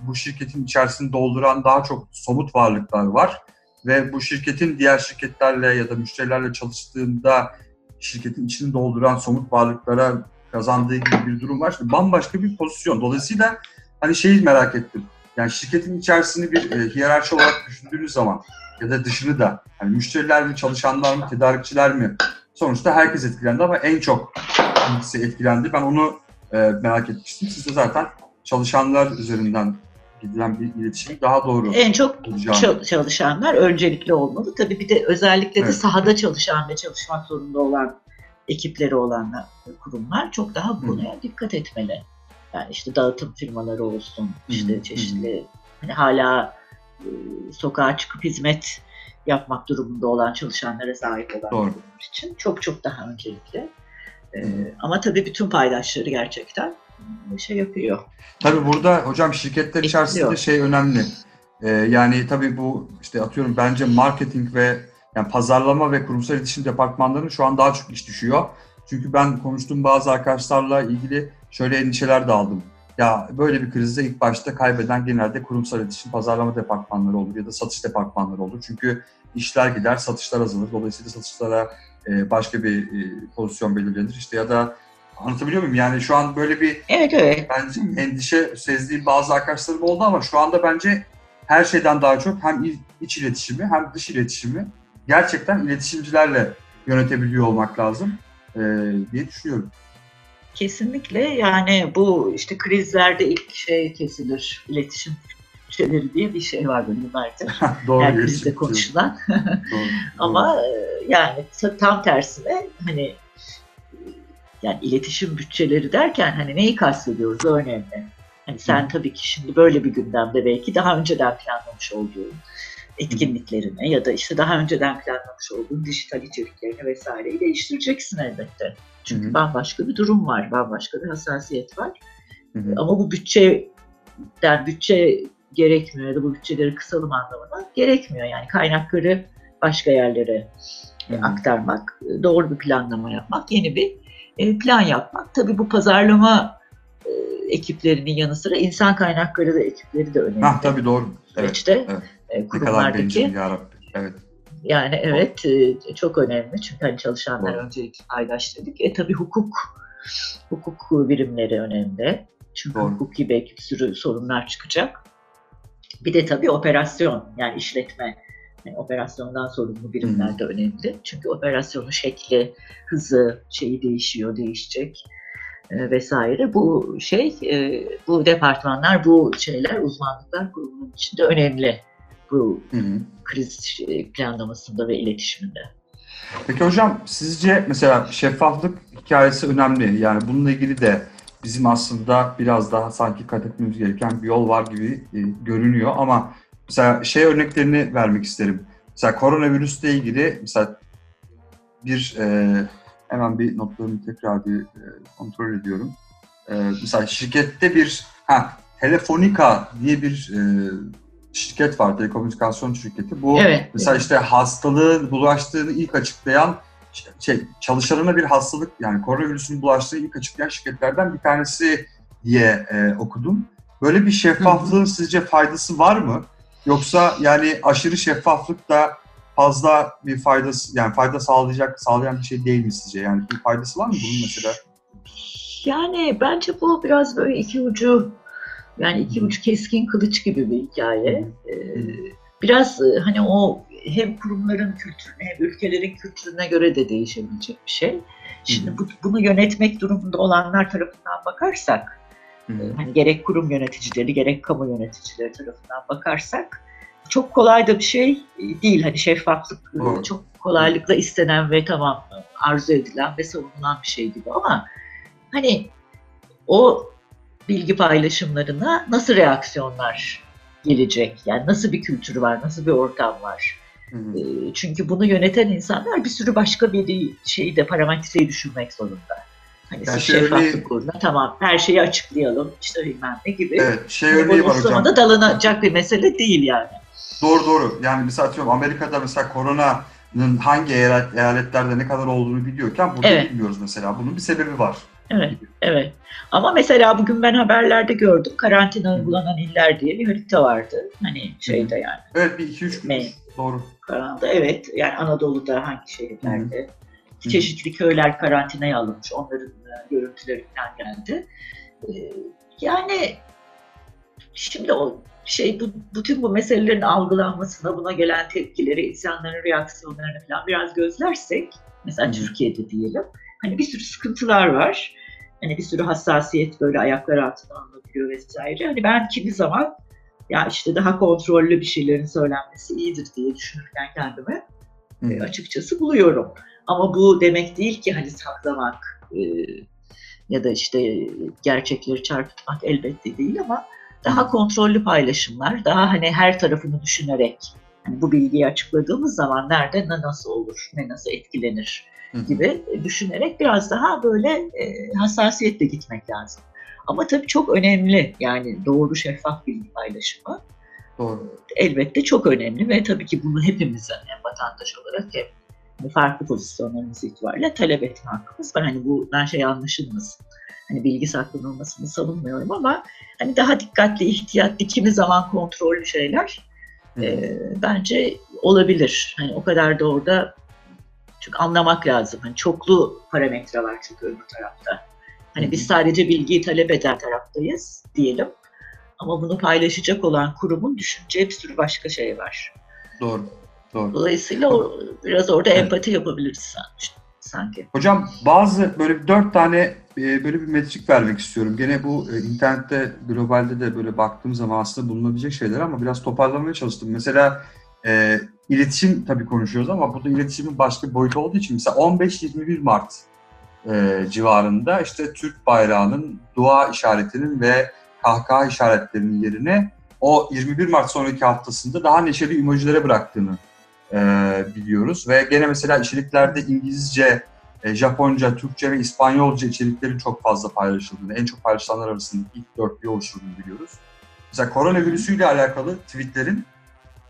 bu şirketin içerisini dolduran daha çok somut varlıklar var. Ve bu şirketin diğer şirketlerle ya da müşterilerle çalıştığında şirketin içini dolduran somut varlıklara kazandığı gibi bir durum var. İşte bambaşka bir pozisyon. Dolayısıyla hani şeyi merak ettim. Yani şirketin içerisini bir e, hiyerarşi olarak düşündüğünüz zaman ya da dışını da hani müşteriler mi, çalışanlar mı, tedarikçiler mi? Sonuçta herkes etkilendi ama en çok hangisi etkilendi? Ben onu e, merak etmiştim. Siz de zaten çalışanlar üzerinden gidilen bir iletişim daha doğru En çok olacağını. çal- çalışanlar öncelikli olmalı. Tabii bir de özellikle de Evet. sahada çalışan ve çalışmak zorunda olan ekipleri olan kurumlar çok daha buna dikkat etmeli. Yani işte dağıtım firmaları olsun, işte hı. çeşitli hani hala e, sokağa çıkıp hizmet yapmak durumunda olan çalışanlara sahip olan Doğru. için çok çok daha öncelikli. E, Hı. ama tabii bütün paydaşları gerçekten şey yapıyor. Tabii burada hocam şirketler içerisinde Etkiliyor. şey önemli. Ee, yani tabii bu işte atıyorum bence marketing ve yani pazarlama ve kurumsal iletişim departmanlarının şu an daha çok iş düşüyor. Çünkü ben konuştuğum bazı arkadaşlarla ilgili şöyle endişeler de aldım. Ya böyle bir krizde ilk başta kaybeden genelde kurumsal iletişim pazarlama departmanları olur ya da satış departmanları olur. Çünkü işler gider, satışlar azalır. Dolayısıyla satışlara e, başka bir e, pozisyon belirlenir. İşte ya da anlatabiliyor muyum? Yani şu an böyle bir Evet evet. bence endişe sezdiğim bazı arkadaşlarım oldu ama şu anda bence her şeyden daha çok hem iç iletişimi hem dış iletişimi gerçekten iletişimcilerle yönetebiliyor olmak lazım e, diye düşünüyorum. Kesinlikle yani bu işte krizlerde ilk şey kesilir. iletişim şeyleri diye bir şey var yıllardır. Doğru iletişim. krizde konuşulan. Doğru, Ama e, yani ta- tam tersine hani yani iletişim bütçeleri derken hani neyi kastediyoruz önemli. Hani sen Hı. tabii ki şimdi böyle bir gündemde belki daha önceden planlamış olduğun etkinliklerini ya da işte daha önceden planlamış olduğun dijital içeriklerini vesaireyi değiştireceksin elbette. Çünkü Hı hı. bambaşka bir durum var, bambaşka bir hassasiyet var. Hı hı. Ama bu bütçeden bütçe gerekmiyor ya da bu bütçeleri kısalım anlamına gerekmiyor. Yani kaynakları başka yerlere Hı hı. aktarmak, doğru bir planlama yapmak, yeni bir e, plan yapmak. Tabii bu pazarlama e, ekiplerinin yanı sıra insan kaynakları da ekipleri de önemli. Hah, tabii doğru. Evet. Süreçte evet. e, Ne kadar kurumlardaki bencil yarabbim. Evet. Yani evet e, çok önemli çünkü hani çalışanlar öncelikli paydaş dedik. E tabii hukuk hukuk birimleri önemli. Çünkü Doğru. hukuki belki bir sürü sorunlar çıkacak. Bir de tabii operasyon yani işletme yani operasyondan sorumlu birimler de önemli. Çünkü operasyonun şekli, hızı, şeyi değişiyor, değişecek e, vesaire. Bu şey, e, bu departmanlar, bu şeyler, uzmanlıklar kurumunun içinde önemli. Bu Hı hı. kriz e, planlamasında ve iletişiminde. Peki hocam sizce mesela şeffaflık hikayesi önemli. Yani bununla ilgili de bizim aslında biraz daha sanki kat etmemiz gereken bir yol var gibi e, görünüyor ama mesela şey örneklerini vermek isterim. Mesela koronavirüsle ilgili mesela bir e, hemen bir notlarımı tekrar bir e, kontrol ediyorum. E, mesela şirkette bir ha Telefonica diye bir e, şirket var, telekomünikasyon şirketi. Bu Evet. Mesela işte hastalığın bulaştığını ilk açıklayan şey çalışanına bir hastalık yani koronavirüsün bulaştığı ilk açıklayan şirketlerden bir tanesi diye e, okudum. Böyle bir şeffaflığın sizce faydası var mı? Yoksa yani aşırı şeffaflık da fazla bir faydası yani fayda sağlayacak sağlayan bir şey değil mi sizce? Yani bir faydası var mı bunun mesela? Yani bence bu biraz böyle iki ucu yani iki ucu keskin kılıç gibi bir hikaye. Ee, biraz e, hani o hem kurumların kültürüne hem ülkelerin kültürüne göre de değişebilecek bir şey. Şimdi bu, bunu yönetmek durumunda olanlar tarafından bakarsak, hı. hani gerek kurum yöneticileri gerek kamu yöneticileri tarafından bakarsak çok kolay da bir şey e, değil. Hani şeffaflık e, Doğru. çok kolaylıkla istenen ve tamam e, arzu edilen ve savunulan bir şey gibi ama hani o bilgi paylaşımlarına nasıl reaksiyonlar gelecek? Yani nasıl bir kültür var, nasıl bir ortam var? Hı hı. E, Çünkü bunu yöneten insanlar bir sürü başka bir şeyi de parametreyi düşünmek zorunda. Hani Ya siz şey örneği- şeffaflık uğruna tamam her şeyi açıklayalım işte bilmem ne gibi. Evet, şey Hani örneği var hocam. bodoslama dalınacak bir mesele değil yani. Doğru doğru. Yani mesela atıyorum Amerika'da mesela koronanın hangi eyalet, eyaletlerde ne kadar olduğunu biliyorken burada Evet. bilmiyoruz mesela. Bunun bir sebebi var. Evet, evet. Ama mesela bugün ben haberlerde gördüm karantina uygulanan iller diye bir harita vardı. Hani şeyde yani Evet bir iki üç gün. Doğru. karanda evet yani Anadolu'da hangi şehirlerde çeşitli köyler karantinaya alınmış. Onların e, görüntüleri falan geldi. E, yani şimdi o şey bu, bütün bu meselelerin algılanmasına, buna gelen tepkileri, insanların reaksiyonlarını falan biraz gözlersek, mesela Hı hı. Türkiye'de diyelim, hani bir sürü sıkıntılar var. Hani bir sürü hassasiyet böyle ayaklar altına alınabiliyor vesaire. Hani ben kimi zaman ya işte daha kontrollü bir şeylerin söylenmesi iyidir diye düşünürken kendimi e, açıkçası buluyorum. Ama bu demek değil ki hani saklamak e, ya da işte gerçekleri çarpıtmak elbette değil ama daha kontrollü paylaşımlar, daha hani her tarafını düşünerek hani bu bilgiyi açıkladığımız zaman nerede ne nasıl olur, ne nasıl etkilenir. Gibi düşünerek biraz daha böyle e, hassasiyetle gitmek lazım. Ama tabii çok önemli yani doğru şeffaf bilgi paylaşımı Doğru. elbette çok önemli ve tabii ki bunu hepimizin hem vatandaş olarak hem farklı pozisyonlarımız itibariyle talep etme hakkımız var. Hani bundan şey anlaşılmasın. Hani bilgi saklanılmasını savunmuyorum ama hani daha dikkatli, ihtiyatlı, kimi zaman kontrollü şeyler Hı. e, bence olabilir. Hani o kadar da orada çünkü anlamak lazım. Hani çoklu parametre var çünkü öbür tarafta. Hani biz sadece bilgiyi talep eden taraftayız diyelim. Ama bunu paylaşacak olan kurumun düşüneceği bir sürü başka şey var. Doğru. Doğru. Dolayısıyla o, biraz orada Evet. empati yapabiliriz san- sanki. Hocam bazı böyle dört tane e, böyle bir metrik vermek istiyorum. Gene bu e, internette globalde de böyle baktığım zaman aslında bulunabilecek şeyler ama biraz toparlamaya çalıştım. Mesela e, iletişim tabii konuşuyoruz ama burada iletişimin başka bir boyutu olduğu için mesela 15-21 Mart e, civarında işte Türk bayrağının dua işaretinin ve kahkaha işaretlerinin yerine o 21 Mart sonraki haftasında daha neşeli emojilere bıraktığını e, biliyoruz. Ve gene mesela içeriklerde İngilizce, e, Japonca, Türkçe ve İspanyolca içeriklerin çok fazla paylaşıldığını, en çok paylaşılanlar arasında ilk dörtlüğü oluşturduğunu biliyoruz. Mesela koronavirüsüyle alakalı tweetlerin,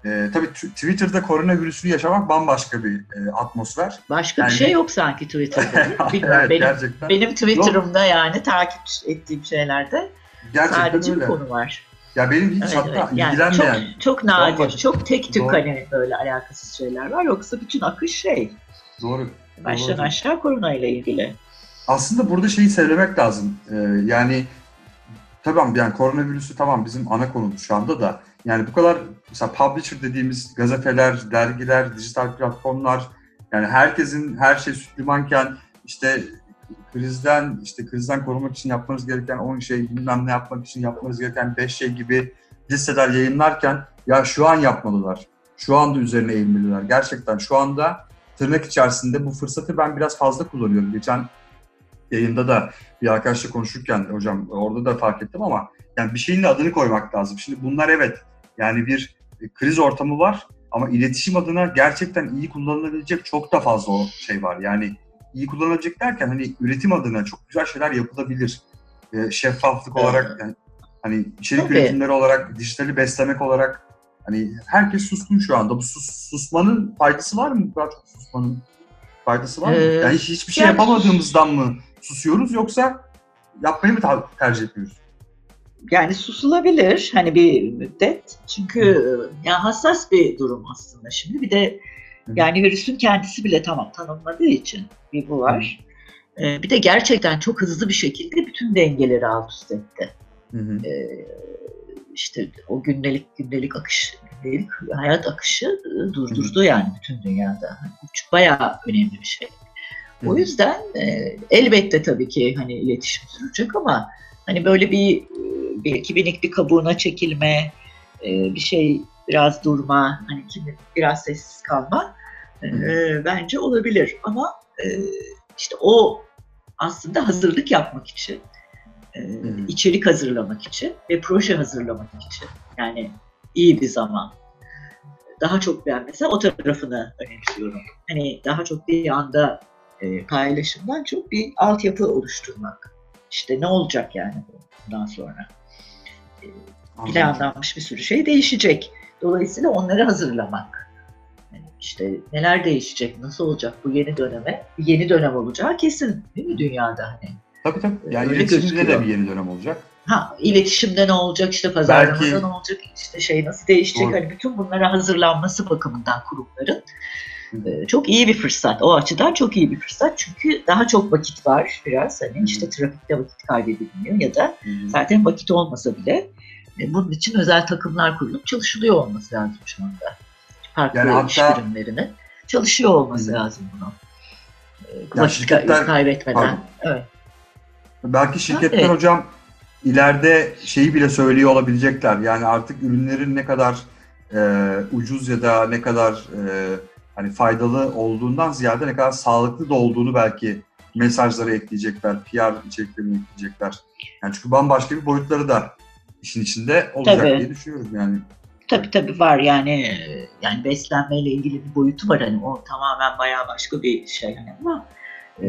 e, tabii Twitter'da koronavirüsünü yaşamak bambaşka bir e, atmosfer. Başka Yani- bir şey yok sanki Twitter'da. Bilmiyorum, evet, benim, gerçekten. benim Twitter'ımda yani takip ettiğim şeylerde gerçekten sadece öyle. bir konu var. Ya benim hiç Evet, hatta evet. Yani ilgilenmeyen, çok, çok nadir, Bambaşka. çok tek tük Doğru. hani böyle alakasız şeyler var. Yoksa bütün akış şey, doğru. baştan Doğru. aşağı korona ile ilgili. aslında burada şeyi söylemek lazım. Ee, yani tamam yani koronavirüsü tamam bizim ana konumuz şu anda da. Yani bu kadar mesela publisher dediğimiz gazeteler, dergiler, dijital platformlar yani herkesin her şey süt limanken işte krizden işte krizden korumak için yapmanız gereken 10 şey, bilmem ne yapmak için yapmanız gereken 5 şey gibi listeler yayınlarken ya şu an yapmalılar. Şu anda üzerine eğilmeliler. Gerçekten şu anda tırnak içerisinde bu fırsatı ben biraz fazla kullanıyorum. Geçen yayında da bir arkadaşla konuşurken hocam orada da fark ettim ama yani bir şeyin de adını koymak lazım. Şimdi bunlar evet yani bir kriz ortamı var ama iletişim adına gerçekten iyi kullanılabilecek çok da fazla o şey var. Yani iyi kullanılabilecek derken hani üretim adına çok güzel şeyler yapılabilir. Ee, şeffaflık Evet. olarak yani hani içerik Tabii. üretimleri olarak, dijitali beslemek olarak hani herkes suskun şu anda. Bu sus- susmanın faydası var mı? Çok susmanın faydası var mı? Ee, yani hiç- hiçbir şey yani- yapamadığımızdan mı susuyoruz yoksa yapmayı mı tercih etmiyoruz? Yani susulabilir hani bir müddet. Çünkü ya hassas bir durum aslında şimdi. Bir de Hı. yani virüsün kendisi bile tamam tanınmadığı için bir bu var. Ee, bir de gerçekten çok hızlı bir şekilde bütün dengeleri alt üst etti. Hı hı. Ee, işte o gündelik gündelik akış, gündelik hayat akışı e, durdurdu yani bütün dünyada. Bu bayağı önemli bir şey. Hı O hı. yüzden e, elbette tabii ki hani iletişim sürecek ama hani böyle bir bir kibinik bir kabuğuna çekilme, e, bir şey biraz durma, hani kimi biraz sessiz kalma e, bence olabilir ama e, işte o aslında hazırlık yapmak için, e, içerik hazırlamak için ve proje hazırlamak için yani iyi bir zaman. Daha çok ben mesela o tarafını önemsiyorum. Hani daha çok bir anda e, paylaşımdan çok bir altyapı oluşturmak. İşte ne olacak yani bundan sonra? E, planlanmış bir sürü şey değişecek. Dolayısıyla onları hazırlamak. Yani işte neler değişecek, nasıl olacak bu yeni döneme? Bir yeni dönem olacağı kesin değil mi dünyada hani? Tabii tabii. Yani Öyle iletişimde de gözüküyor. bir yeni dönem olacak. Ha iletişimde ne olacak işte pazarlamada Belki- ne olacak işte şey nasıl değişecek Doğru. hani bütün bunlara hazırlanması bakımından kurumların çok iyi bir fırsat. O açıdan çok iyi bir fırsat çünkü daha çok vakit var biraz hani işte trafikte vakit kaybedilmiyor ya da zaten vakit olmasa bile e, bunun için özel takımlar kurulup çalışılıyor olması lazım şu anda. Farklı Yani iş hatta- birimlerinin çalışıyor olması Hı. lazım bunu. E, vakit şirketler- kaybetmeden. Pardon. Evet. Belki şirketler Tabii. hocam ileride şeyi bile söylüyor olabilecekler. Yani artık ürünlerin ne kadar e, ucuz ya da ne kadar e, hani faydalı olduğundan ziyade ne kadar sağlıklı da olduğunu belki mesajlara ekleyecekler, PR içeriklerine ekleyecekler. Yani çünkü bambaşka bir boyutları da işin içinde olacak Tabii. diye düşünüyorum yani. Tabii tabii var yani yani beslenmeyle ilgili bir boyutu var hani o tamamen bayağı başka bir şey hani ama e,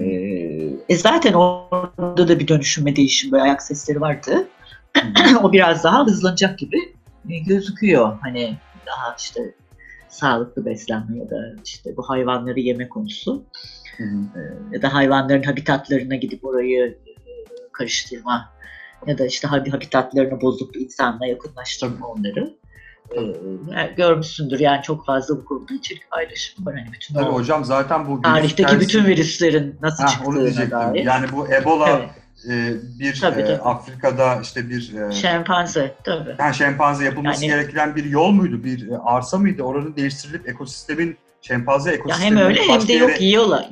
e, zaten orada da bir dönüşüm ve değişim böyle ayak sesleri vardı. o biraz daha hızlanacak gibi e, gözüküyor. Hani daha işte sağlıklı beslenme ya da işte bu hayvanları yeme konusu Hı hı. e, ya da hayvanların habitatlarına gidip orayı e, karıştırma ya da işte habi- habitatlarını bozup insanla yakınlaştırma onları. E, yani görmüşsündür yani çok fazla bu konuda içerik paylaşımı var. Hani bütün Tabii o hocam zaten bu tarihteki hikayesi- bütün virüslerin nasıl onu çıktığına diyecektim. dair. Yani bu Ebola Evet. E, bir Tabii, e, tabii. Afrika'da işte bir e, Şempanze tabii. yani şempanze yapılması Yani- gereken bir yol muydu? Bir e, arsa mıydı? Oranın değiştirilip ekosistemin şempanze Ya ekosisteminin hem öyle hem de yere- yok yiyorlar.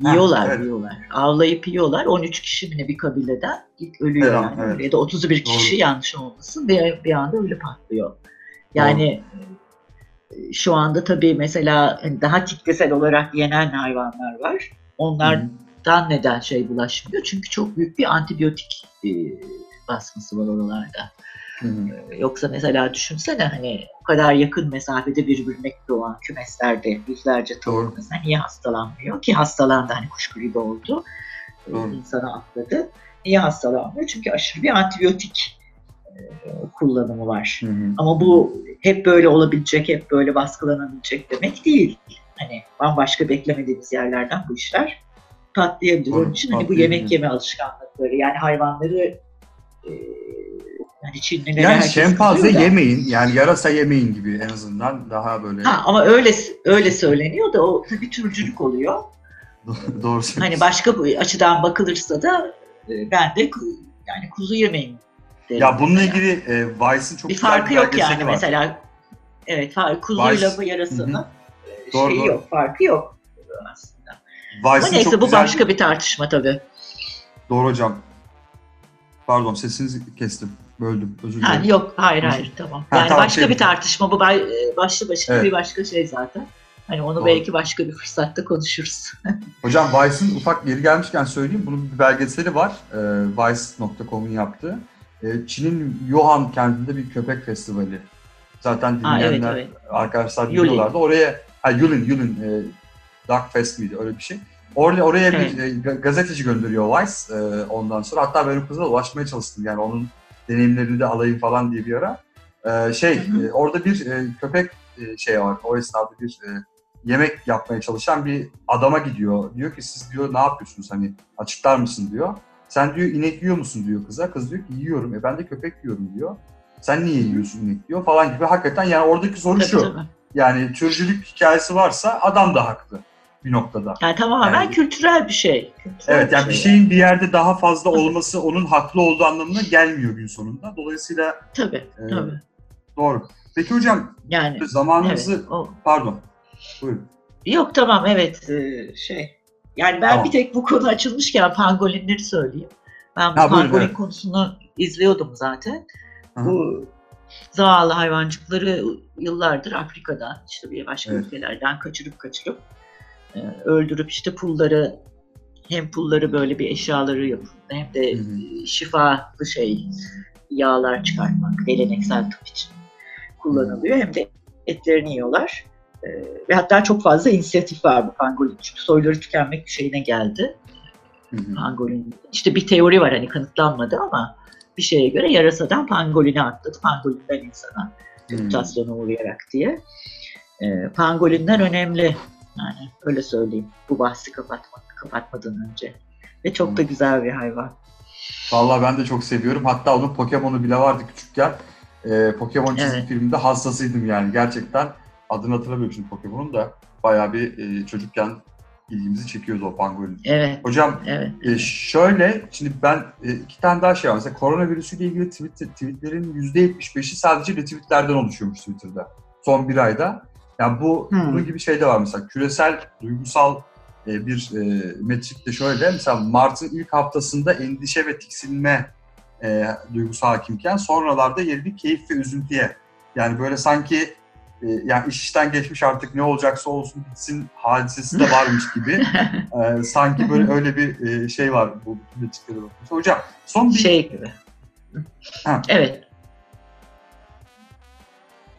Yiyorlar, evet. yiyorlar. Avlayıp yiyorlar. 13 kişi mi bir kabileden ilk ölüyor Evet, yani. evet. Ya da 31 kişi Doğru. yanlış olmasın bir, bir anda ölü patlıyor. Yani e, şu anda tabii mesela hani daha kitlesel olarak yenen hayvanlar var. Onlardan neden şey bulaşmıyor? Çünkü çok büyük bir antibiyotik e, basması var oralarda. Hı. Yoksa mesela düşünsene hani o kadar yakın mesafede birbirine doğan kümeslerde yüzlerce tavuk mesela niye hastalanmıyor? Ki hastalandı hani kuş gribi oldu. Ee, Doğru. insana atladı. Niye hastalanmıyor? Çünkü aşırı bir antibiyotik e, kullanımı var. Hı hı. Ama bu hep böyle olabilecek, hep böyle baskılanabilecek demek değil. Hani bambaşka beklemediğimiz yerlerden bu işler patlayabilir. Doğru, Onun için hani bu yemek yeme alışkanlıkları yani hayvanları e, yani Çinliler Yani şempanze yemeyin. Yani yarasa yemeyin gibi en azından daha böyle Ha, ama öyle öyle söyleniyor da o tabii türcülük oluyor. doğru. Hani başka bir açıdan bakılırsa da e, ben de yani kuzu yemeyin derim. Ya bununla mesela. ilgili e, Vice'ın çok bir güzel farkı bir yok yani var. mesela. Evet, kuzuyla Vice- bu yarasının e, Doğru, şeyi doğru. yok, farkı yok aslında. Ama Vice'ın neyse çok bu güzel başka bir tartışma tabii. Doğru hocam. Pardon sesinizi kestim. Böldüm. Özür Ha, dilerim. yok, hayır hayır tamam. Ha, Yani tamam, başka şey- bir tartışma bu e, başlı başına Evet. bir başka şey zaten. Hani onu Doğru. belki başka bir fırsatta konuşuruz. Hocam Vice'ın ufak yeri gelmişken söyleyeyim. Bunun bir belgeseli var. Ee, Vice.com'un yaptığı. Ee, Çin'in Yuhan kentinde bir köpek festivali. Zaten Ha, evet, dinleyenler, evet. arkadaşlar biliyorlardı. Oraya, ha Yulin, Yulin, e, Duck Fest miydi öyle bir şey. Oraya, oraya bir e, ga- gazeteci gönderiyor Vice e, ondan sonra. Hatta ben o kıza ulaşmaya çalıştım. Yani onun deneyimlerini de alayım falan diye bir ara. Ee, şey, e, orada bir e, köpek e, şey var. O esnada bir e, yemek yapmaya çalışan bir adama gidiyor. Diyor ki siz diyor ne yapıyorsunuz hani açıklar mısın diyor. Sen diyor inek yiyor musun diyor kıza. Kız diyor ki yiyorum. E ben de köpek yiyorum diyor. Sen niye yiyorsun inek diyor falan gibi. Hakikaten yani oradaki soru şu. Yani türcülük hikayesi varsa adam da haklı bir noktada. Yani tamamen Yani- kültürel bir şey. Kültürel Evet yani bir şey şeyin bir yerde daha fazla olması onun haklı olduğu anlamına gelmiyor gün sonunda. Dolayısıyla Tabii, e, tabii. doğru. Peki hocam Yani zamanınızı evet, o, pardon. Buyurun. Yok tamam evet e, şey. Yani ben Tamam. bir tek bu konu açılmışken pangolinleri söyleyeyim. Ben bu Ha, buyurun, pangolin evet. konusunu izliyordum zaten. Hı hı. Bu zavallı hayvancıkları yıllardır Afrika'dan işte bir başka Evet. ülkelerden kaçırıp kaçırıp e, öldürüp işte pulları hem pulları böyle bir eşyaları yapıp hem de Hı hı. e, şifalı şey yağlar çıkartmak geleneksel tıp için kullanılıyor hem de etlerini yiyorlar. E, ve hatta çok fazla inisiyatif var bu pangolin. Çünkü soyları tükenmek şeyine geldi Hı pangolin. İşte bir teori var hani kanıtlanmadı ama bir şeye göre yarasadan pangoline atladı. Pangolinden insana mutasyona uğrayarak diye. Ee, pangolinler önemli. Yani öyle söyleyeyim. Bu bahsi kapatmak, kapatmadan önce. Ve çok da Hı. güzel bir hayvan. Vallahi ben de çok seviyorum. Hatta onun Pokemon'u bile vardı küçükken. Ee, Pokemon çizgi Evet. filminde hastasıydım yani. Gerçekten adını hatırlamıyorum şimdi Pokemon'un da. Bayağı bir e, çocukken ilgimizi çekiyordu o pangolin. Evet, Hocam evet. e, şöyle, şimdi ben e, iki tane daha şey var. Mesela koronavirüsüyle ilgili tweet, tweetlerin %75'i sadece retweetlerden oluşuyormuş Twitter'da. Son bir ayda. Yani bu Hmm. bunun gibi şey de var mesela. Küresel duygusal e, bir e, metrik de şöyle. Mesela Mart'ın ilk haftasında endişe ve tiksinme e, duygusu hakimken sonralarda yerini keyif ve üzüntüye yani böyle sanki e, yani iş işten geçmiş artık ne olacaksa olsun bitsin hadisesi de varmış gibi e, sanki böyle öyle bir e, şey var bu açıkları bakıyorsa. Hocam son bir Şey gibi. Ha. Evet.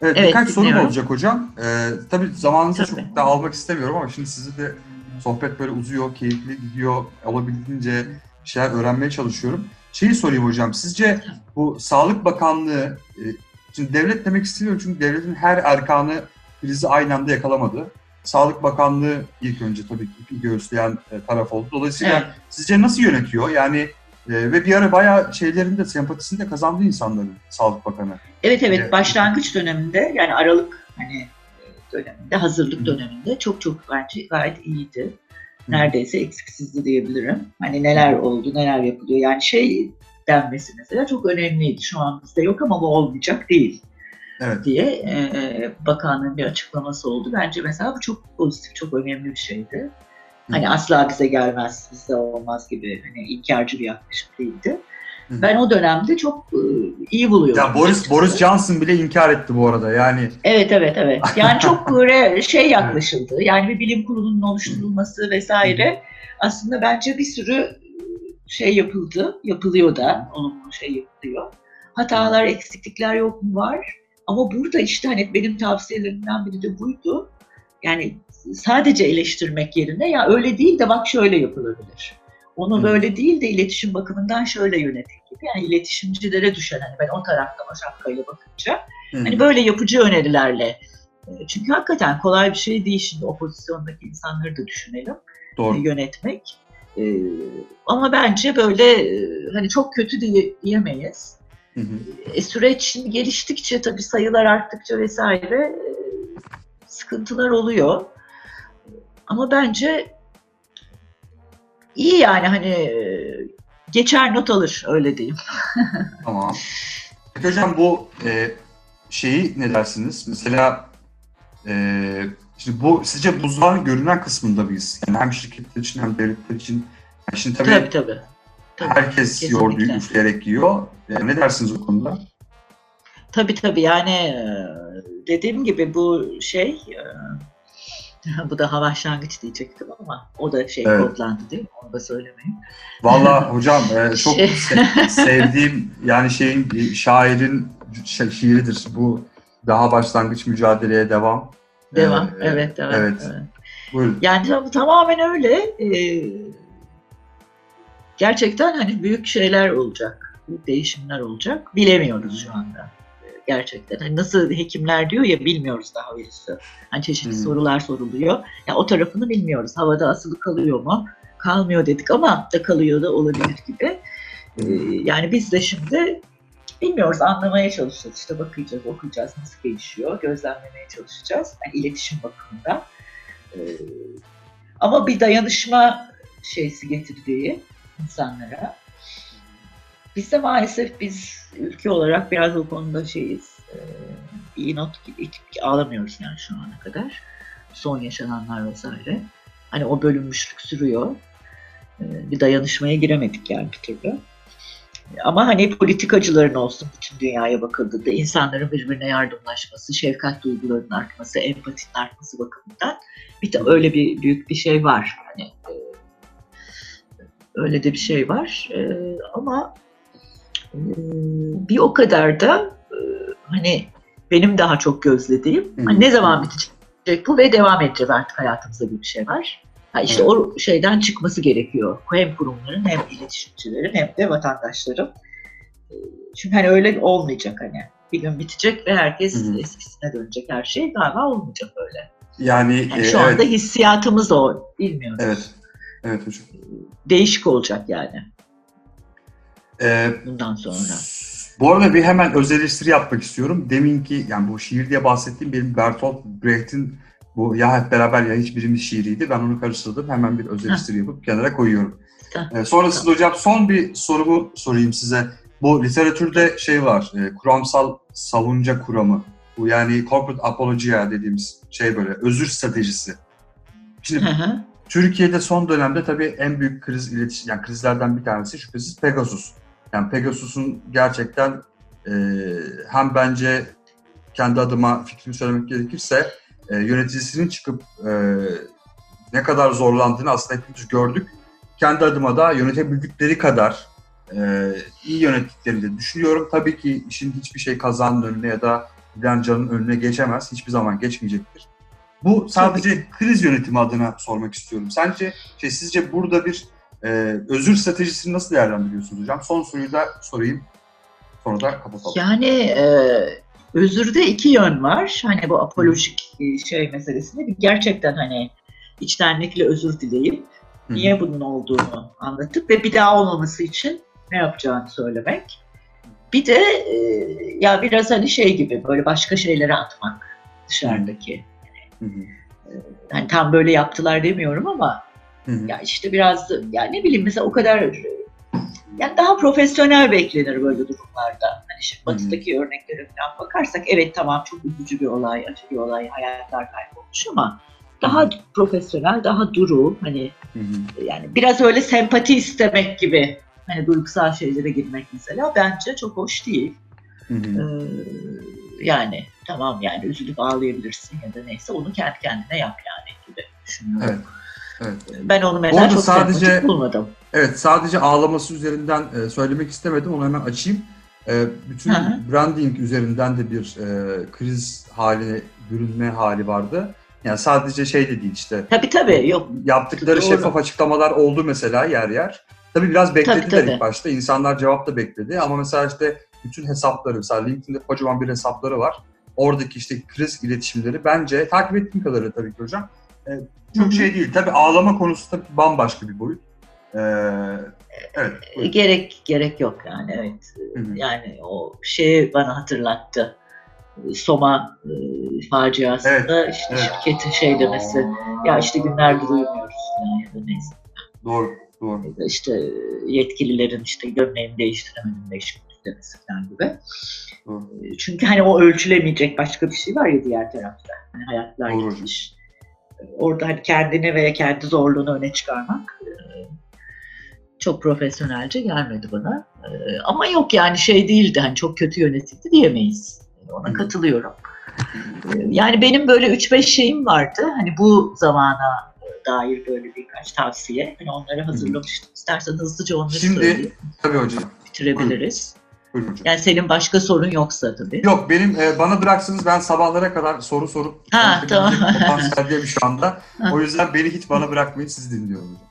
Evet, Evet, birkaç sorum olacak hocam. Ee, tabii zamanınızı Tabii. çok da almak istemiyorum ama şimdi sizi de sohbet böyle uzuyor, keyifli gidiyor. Olabildiğince şeyler öğrenmeye çalışıyorum. Şeyi sorayım hocam, sizce bu Sağlık Bakanlığı, e, şimdi devlet demek istemiyorum çünkü devletin her erkanı krizi aynı anda yakalamadı. Sağlık Bakanlığı ilk önce tabii ki göğüsleyen e, taraf oldu. Dolayısıyla Evet. sizce nasıl yönetiyor? Yani e, ve bir ara bayağı şeylerin de sempatisini de kazandı insanların Sağlık Bakanı. Evet evet Evet. başlangıç döneminde yani Aralık hani e, döneminde hazırlık Hı. döneminde çok çok bence gayet iyiydi. Neredeyse eksiksizdi diyebilirim. Hani neler oldu, neler yapılıyor. Yani şey denmesi mesela çok önemliydi. Şu an bizde yok ama bu olmayacak değil Evet. diye e, bakanlığın bir açıklaması oldu. Bence mesela bu çok pozitif, çok önemli bir şeydi. Hani asla bize gelmez, bize olmaz gibi hani inkarcı bir yaklaşım değildi. Ben o dönemde çok iyi buluyorum. Ya Boris açıkçası. Boris Johnson bile inkar etti bu arada. Yani Evet evet evet. Yani çok böyle şey yaklaşıldı. Yani bir bilim kurulunun oluşturulması vesaire. Aslında bence bir sürü şey yapıldı. Yapılıyor da. Olumlu şey yapılıyor. Hatalar, eksiklikler yok mu var. Ama burada işte hani benim tavsiyelerimden biri de buydu. Yani sadece eleştirmek yerine ya öyle değil de bak şöyle yapılabilir. Onu böyle değil de iletişim bakımından şöyle yönetin gibi. Yani iletişimcilere düşen hani ben o taraftan o şapkayla bakınca Hani böyle yapıcı önerilerle. E, Çünkü hakikaten kolay bir şey değil şimdi o pozisyondaki insanları da düşünelim e, doğru. yönetmek. E, Ama bence böyle hani çok kötü diye diyemeyiz. Hı hı. E, süreç geliştikçe tabii sayılar arttıkça vesaire sıkıntılar oluyor. Ama bence iyi yani hani e, geçer not alır öyle diyeyim. Tamam. Hocam bu e, şeyi ne dersiniz? Mesela e, şimdi bu sizce buzdağın görünen kısmında mıyız? Yani hem şirketler için hem devletler için. Yani şimdi tabii, Tabii tabii. Tabii. herkes kesinlikle. yoğurduyu üfleyerek yiyor. Yani ne dersiniz o konuda? Tabii tabii yani e, dediğim gibi bu şey e, bu da başlangıç diyecektim ama o da şey Evet. kodlandı değil mi? Onu da söylemeyin. Vallahi hocam e, çok Şey- se- sevdiğim yani şeyin şairin şi- şiiridir. Bu daha başlangıç mücadeleye devam. Devam. E, evet, evet, evet. evet. Buyurun. Yani tam- tamamen öyle. E, gerçekten hani büyük şeyler olacak. Büyük değişimler olacak. Bilemiyoruz şu anda. Gerçekten. Hani nasıl hekimler diyor ya bilmiyoruz daha virüsü. Hani çeşitli Hmm. sorular soruluyor. Ya o tarafını bilmiyoruz. Havada asılı kalıyor mu? Kalmıyor dedik ama da kalıyor da olabilir gibi. Ee, yani biz de şimdi bilmiyoruz, anlamaya çalışacağız. İşte bakacağız, okuyacağız, nasıl gelişiyor, gözlemlemeye çalışacağız. Yani iletişim bakımından. Ee, ama bir dayanışma şeysi getirdiği insanlara. Biz de maalesef biz ülke olarak biraz o konuda şeyiz. Ee, iyi not hiç alamıyoruz yani şu ana kadar. Son yaşananlar vesaire. Hani o bölünmüşlük sürüyor. Ee, bir dayanışmaya giremedik yani bir türlü. Ama hani politikacıların olsun bütün dünyaya bakıldığında insanların birbirine yardımlaşması, şefkat duygularının artması, empatinin artması bakımından bir de öyle bir büyük bir şey var. Hani e, öyle de bir şey var. E, ama e, bir o kadar da e, hani benim daha çok gözlediğim hani ne zaman bitecek bu ve devam edeceğiz artık hayatımızda bir şey var. Ha işte Evet. o şeyden çıkması gerekiyor. Hem kurumların hem iletişimcilerin hem de vatandaşların. E, Çünkü hani öyle olmayacak hani. Bir gün bitecek ve herkes hı. eskisine dönecek her şey. Galiba olmayacak öyle. Yani, Yani e, şu evet, anda hissiyatımız o. Bilmiyorum. evet. Evet hocam. Değişik olacak yani E, bundan sonra. Bu arada bir hemen öz eleştiri yapmak istiyorum. Deminki yani bu şiir diye bahsettiğim benim Bertolt Brecht'in bu ya hep beraber ya hiçbirimiz şiiriydi. Ben onu karıştırdım. Hemen bir öz eleştiri yapıp kenara koyuyorum. Ee, sonrasında hocam son bir sorumu sorayım size. Bu literatürde şey var, e, kuramsal savunca kuramı. Bu yani corporate apologia dediğimiz şey böyle, özür stratejisi. Şimdi Hı hı. Türkiye'de son dönemde tabii en büyük kriz iletişim, yani krizlerden bir tanesi şüphesiz Pegasus. Yani Pegasus'un gerçekten e, hem bence kendi adıma fikrimi söylemek gerekirse e, yöneticisinin çıkıp e, ne kadar zorlandığını aslında hepimiz gördük. Kendi adıma da yönetebildikleri kadar e, iyi yönettiklerini de düşünüyorum. Tabii ki işin hiçbir şey kazanın önüne ya da giden canın önüne geçemez. Hiçbir zaman geçmeyecektir. Bu sadece kriz yönetimi adına sormak istiyorum. Sence, şey, sizce burada bir e, özür stratejisini nasıl değerlendiriyorsunuz hocam? Son soruyu da sorayım. Sonra da kapatalım. Yani e, özürde iki yön var. Hani bu apolojik e, şey meselesinde bir gerçekten hani içtenlikle özür dileyip niye bunun olduğunu anlatıp ve bir daha olmaması için ne yapacağını söylemek. Bir de e, ya biraz hani şey gibi böyle başka şeylere atmak dışarıdaki. Hı hı. Hani tam böyle yaptılar demiyorum ama Hı hı. ya işte biraz ya ne bileyim mesela o kadar yani daha profesyonel beklenir böyle durumlarda. Hani şimdi batıdaki örneklere falan bakarsak evet tamam çok üzücü bir olay, acı bir olay, hayatlar kaybolmuş ama daha profesyonel, daha duru hani Hı hı. yani biraz öyle sempati istemek gibi hani duygusal şeylere girmek mesela bence çok hoş değil. Ee, yani tamam yani üzülüp ağlayabilirsin ya da neyse onu kendi kendine yap yani gibi düşünüyorum. Evet. Evet. Ben onu mesela çok sadece- sempatik bulmadım. Evet, sadece ağlaması üzerinden e, söylemek istemedim. Onu hemen açayım. E, bütün Hı hı. branding üzerinden de bir e, kriz haline bürünme hali vardı. Yani sadece şey de değil işte. Tabii tabii yok Yaptıkları Doğru. şeffaf açıklamalar oldu mesela yer yer. Tabii biraz beklediler Tabii, tabii. ilk başta. İnsanlar cevap da bekledi. Ama mesela işte bütün hesapları, mesela LinkedIn'de kocaman bir hesapları var. Oradaki işte kriz iletişimleri bence takip ettiğim kadarıyla tabii ki hocam. E, çok şey değil. Tabii ağlama konusu tabii bambaşka bir boyut. E, evet. buyurun. gerek gerek yok yani evet. Hı hı. Yani o şeyi bana hatırlattı. Soma e, faciasında işte evet. şirketin şey demesi ya işte günlerdir uyumuyoruz falan ya da neyse. Doğru, doğru. Ya da işte yetkililerin işte gömleğimi değiştiremedim beş demesi falan gibi. doğru. Çünkü hani o ölçülemeyecek başka bir şey var ya diğer tarafta. Hani hayatlar Doğru. gitmiş. Orada hani kendini veya kendi zorluğunu öne çıkarmak e, çok profesyonelce gelmedi bana. E, Ama yok yani şey değildi hani çok kötü yönetildi diyemeyiz. Ona Hı. katılıyorum. E, Yani benim böyle 3-5 şeyim vardı. Hani bu zamana dair böyle birkaç tavsiye. Hani onları hazırlamıştım. İstersen hızlıca onları Şimdi- söyleyeyim. Tabii hocam. Bitirebiliriz. Buyurun hocam. Yani senin başka sorun yoksa tabii. Yok benim e, bana bıraksanız ben sabahlara kadar soru sorup Ha, tamam. potansiyelde şu anda. O yüzden beni hiç bana bırakmayın sizi dinliyorum hocam.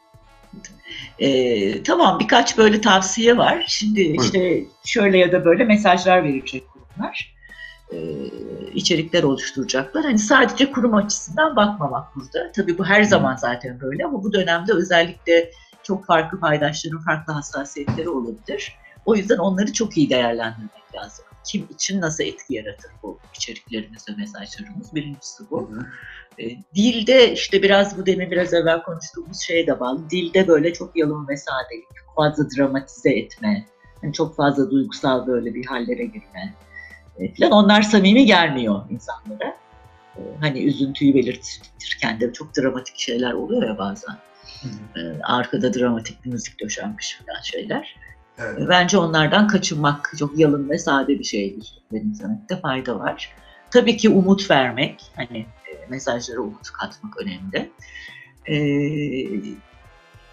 Ee, tamam birkaç böyle tavsiye var. Şimdi işte şöyle ya da böyle mesajlar verecek kurumlar. Ee, içerikler oluşturacaklar. Hani sadece kurum açısından bakmamak burada. Tabii bu her zaman zaten böyle ama bu dönemde özellikle çok farklı paydaşların farklı hassasiyetleri olabilir. O yüzden onları çok iyi değerlendirmek lazım. Kim için nasıl etki yaratır bu içeriklerimiz ve mesajlarımız? Birincisi bu. Hı hı. E, dilde işte biraz bu demin biraz evvel konuştuğumuz şeye de bağlı. Dilde böyle çok yalın ve sadelik, fazla dramatize etme, hani çok fazla duygusal böyle bir hallere girme e, falan onlar samimi gelmiyor insanlara. E, hani üzüntüyü belirtirken de çok dramatik şeyler oluyor ya bazen. Hı hı. E, arkada dramatik bir müzik döşenmiş falan şeyler. Evet. Bence onlardan kaçınmak çok yalın ve sade bir şeydir. Benimsemekte fayda var. Tabii ki umut vermek, hani e, mesajlara umut katmak önemli. E,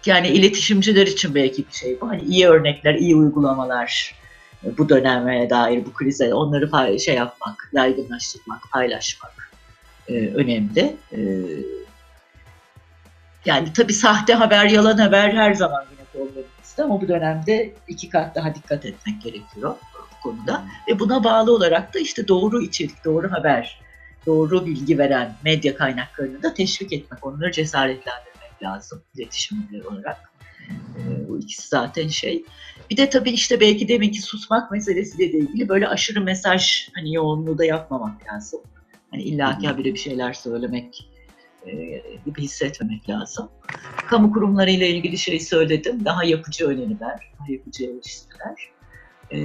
yani iletişimciler için belki bir şey bu. Hani iyi örnekler, iyi uygulamalar e, bu döneme dair, bu krize onları şey yapmak, yaygınlaştırmak, paylaşmak e, önemli. E, yani tabii sahte haber, yalan haber her zaman yine problemimizde ama bu dönemde iki kat daha dikkat etmek gerekiyor bu konuda. Ve buna bağlı olarak da işte doğru içerik, doğru haber, doğru bilgi veren medya kaynaklarını da teşvik etmek, onları cesaretlendirmek lazım iletişimler olarak. Ee, bu ikisi zaten şey. Bir de tabii işte belki deminki susmak meselesiyle de ilgili böyle aşırı mesaj hani yoğunluğu da yapmamak lazım. Hani illaki habire bir şeyler söylemek gibi hissetmemek lazım. Kamu kurumlarıyla ilgili şey söyledim. Daha yapıcı öneriler, daha yapıcı eleştiriler. E,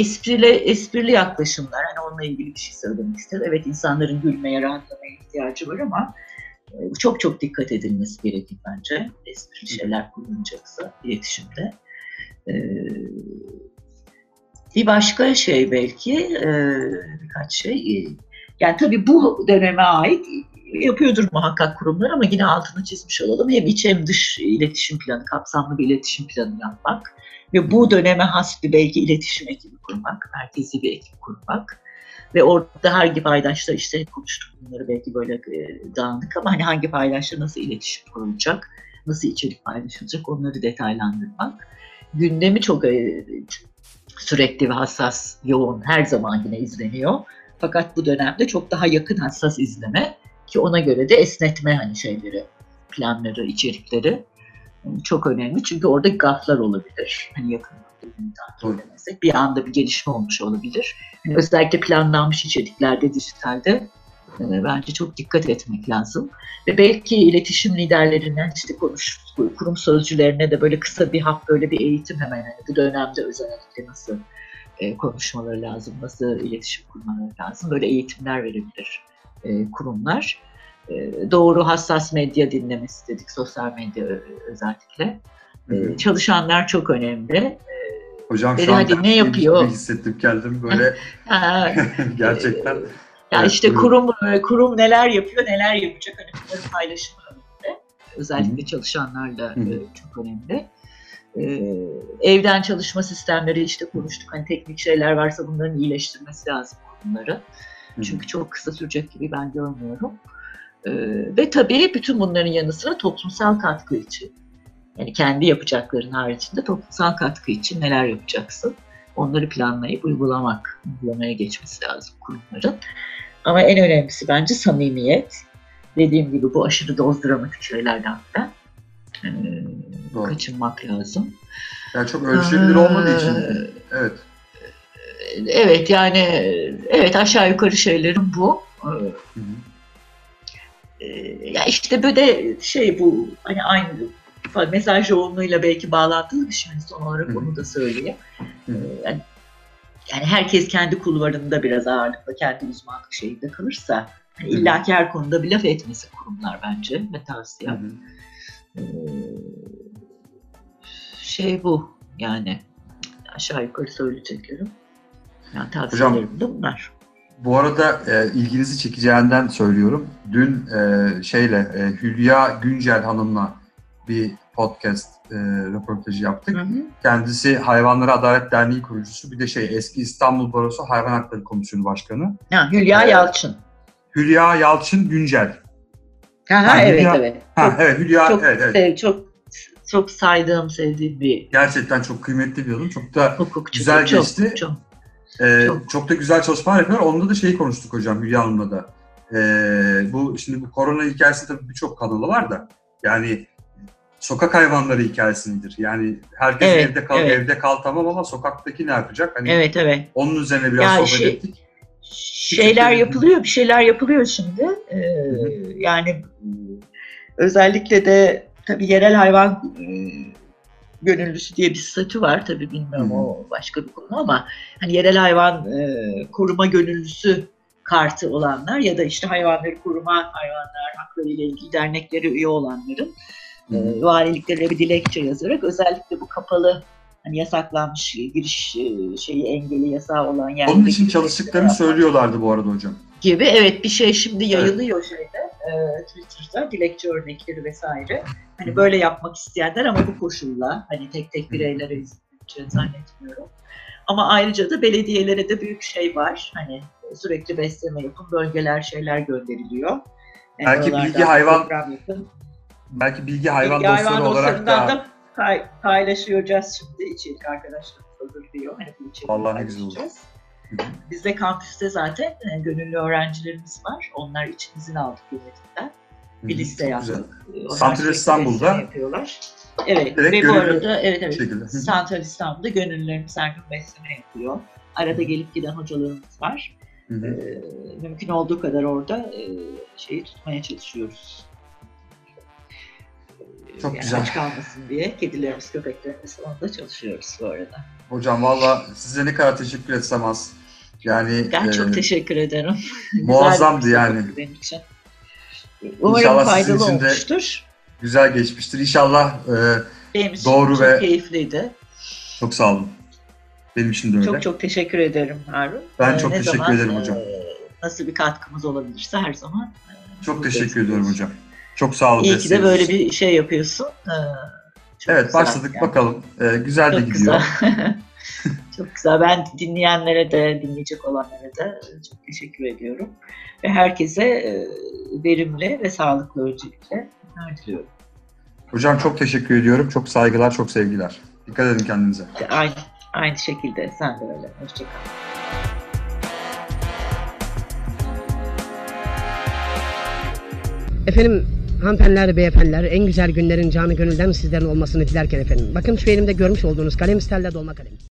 esprili, esprili yaklaşımlar, hani onunla ilgili bir şey söylemek istedim. Evet insanların gülmeye, rahatlamaya ihtiyacı var ama e, çok çok dikkat edilmesi gerekir bence. Esprili şeyler kullanacaksa iletişimde. E, Bir başka şey belki e, birkaç şey. e, Yani tabii bu döneme ait yapıyordur muhakkak kurumlar ama yine altını çizmiş olalım. Hem iç hem dış iletişim planı, kapsamlı bir iletişim planı yapmak ve bu döneme has bir belki iletişim ekibi kurmak, merkezi bir ekip kurmak ve orada hangi paydaşla işte konuştuk bunları belki böyle e, dağınık ama hani hangi paydaşla nasıl iletişim kurulacak, nasıl içerik paylaşılacak onları detaylandırmak. Gündemi çok e, sürekli ve hassas, yoğun her zaman yine izleniyor. Fakat bu dönemde çok daha yakın hassas izleme ki ona göre de esnetme hani şeyleri, planları, içerikleri yani çok önemli. Çünkü orada gaflar olabilir. Hani yakın takip edemezsek bir anda bir gelişme olmuş olabilir. Yani özellikle planlanmış içeriklerde, dijitalde e, bence çok dikkat etmek lazım. Ve belki iletişim liderlerinden işte konuş, kurum sözcülerine de böyle kısa bir hap böyle bir eğitim hemen hani bu dönemde özellikle nasıl e, konuşmaları lazım, nasıl iletişim kurmaları lazım böyle eğitimler verebilir e, kurumlar. E, doğru hassas medya dinlemesi dedik, sosyal medya özellikle. E, çalışanlar çok önemli. Hocam Dedi, şu an hadi ne yapıyor? hissettim kendim böyle gerçekten. Ya Evet, işte kurum kurum neler yapıyor, neler yapacak hani bunların paylaşımı önemli. Özellikle çalışanlarla Hı e, çok önemli. Ee, evden çalışma sistemleri işte konuştuk. Hani teknik şeyler varsa bunların iyileştirmesi lazım Çünkü çok kısa sürecek gibi ben görmüyorum. Ee, ve tabii bütün bunların yanı sıra toplumsal katkı için. Yani kendi yapacakların haricinde toplumsal katkı için neler yapacaksın? Onları planlayıp uygulamak, uygulamaya geçmesi lazım kurumların. Ama en önemlisi bence samimiyet. Dediğim gibi bu aşırı doz dramatik şeylerden de e, Doğru. kaçınmak lazım. Yani çok ölçülebilir olmadığı için. Ee, Evet. Evet yani evet aşağı yukarı şeylerim bu. Ee, Hı hı. e, Ya işte böyle şey bu hani aynı mesaj yoğunluğuyla belki bağlantılı bir şey. Hani son olarak Hı onu da söyleyeyim. Ee, Yani, yani herkes kendi kulvarında biraz ağırlıkla, kendi uzmanlık şeyinde kalırsa Hı hı. illaki her konuda bir laf etmesi kurumlar bence ve tavsiyem. Ee, şey bu yani aşağı yukarı söyleyeceklerim. Yani tavsiyelerim de bunlar. Bu arada e, ilginizi çekeceğinden söylüyorum. Dün e, şeyle e, Hülya Güncel Hanım'la bir podcast e, röportajı yaptık. Hı hı. Kendisi Hayvanlara Adalet Derneği kurucusu. Bir de şey eski İstanbul Barosu Hayvan Hakları Komisyonu Başkanı. Ha, Hülya Evet. Yalçın. Hülya Yalçın Güncel. Ha, Ha, evet Hülya- evet. Ha, Çok, evet Hülya çok, evet, evet. sev- çok çok saydığım, sevdiğim bir Gerçekten çok kıymetli bir adam. Çok da hukukçu. Güzel çok, geçti. Çok, e, Çok. çok da güzel çalışmalar yapıyorlar. Onunla da şeyi konuştuk hocam Hülya Hanım'la da. E, bu şimdi bu korona hikayesi tabii birçok kanalı var da yani sokak hayvanları hikayesi nedir? Yani herkes Evet, evde kal, evet. evde kal tamam ama sokaktaki ne yapacak? Hani evet evet. onun üzerine biraz Ya sohbet şey- ettik. Şeyler yapılıyor, bir şeyler yapılıyor şimdi. Ee, yani özellikle de tabii yerel hayvan e, gönüllüsü diye bir statü var. Tabii bilmiyorum hı. o başka bir konu ama hani yerel hayvan e, koruma gönüllüsü kartı olanlar ya da işte hayvanları koruma, hayvanlar hakları ile ilgili derneklere üye olanların hı. e, valiliklere bir dilekçe yazarak özellikle bu kapalı hani yasaklanmış giriş e, şeyi engeli yasağı olan yerlere Onun için çalıştıklarını söylüyorlardı bu arada hocam. Gibi. Evet bir şey şimdi yayılıyor şeyde e, Twitter'da dilekçe örnekleri vesaire. Hani böyle yapmak isteyenler ama bu koşulla hani tek tek bireylere izin zannetmiyorum. Ama ayrıca da belediyelere de büyük şey var. Hani sürekli besleme yapın, bölgeler şeyler gönderiliyor. Yani Belki oralardan bilgi hayvan. Belki bilgi hayvan Bilgi dostları hayvan olarak da da pay- paylaşacağız şimdi. içerik arkadaşlarımız hazırlıyor. Hani bu içeriği Vallahi ne güzel olur. Bizde kampüste zaten e, gönüllü öğrencilerimiz var. Onlar için izin aldık yönetimden. Bir liste yaptık. Santral İstanbul'da yapıyorlar. Evet direkt ve bu arada evet evet şekilde. Santral İstanbul'da gönüllülerimiz her gün besleme yapıyor. Arada gelip giden hocalarımız var. Hı hı. E, mümkün olduğu kadar orada e, şeyi tutmaya çalışıyoruz. Çok yani güzel. Aç kalmasın diye kedilerimiz, köpeklerimiz onda çalışıyoruz bu arada. Hocam valla size ne kadar teşekkür etsem az. Yani Ben e, çok teşekkür ederim. Muazzamdı yani. oldu Benim için. Umarım İnşallah faydalı de olmuştur. güzel geçmiştir. İnşallah e, Benim için doğru çok ve- keyifliydi. çok sağ olun. Benim için de öyle. Çok çok teşekkür ederim Harun. Ben Ee, çok teşekkür zaman, ederim hocam. e, Nasıl bir katkımız olabilirse her zaman. e, Çok teşekkür ediyorum hocam. Çok sağ olun. İyi ki de böyle bir şey yapıyorsun. Ee, Evet başladık yani. bakalım. Ee, güzel de Çok gidiyor. güzel. çok güzel. Ben dinleyenlere de, dinleyecek olanlara da çok teşekkür ediyorum. Ve herkese e, verimli ve sağlıklı öncelikle diliyorum. Hocam çok teşekkür ediyorum. Çok saygılar, çok sevgiler. Dikkat edin kendinize. Aynı, aynı şekilde sen de öyle. Hoşçakal. Efendim hanımefendiler, beyefendiler en güzel günlerin canı gönülden sizlerin olmasını dilerken efendim. Bakın şu elimde görmüş olduğunuz kalem stelle dolma kalem.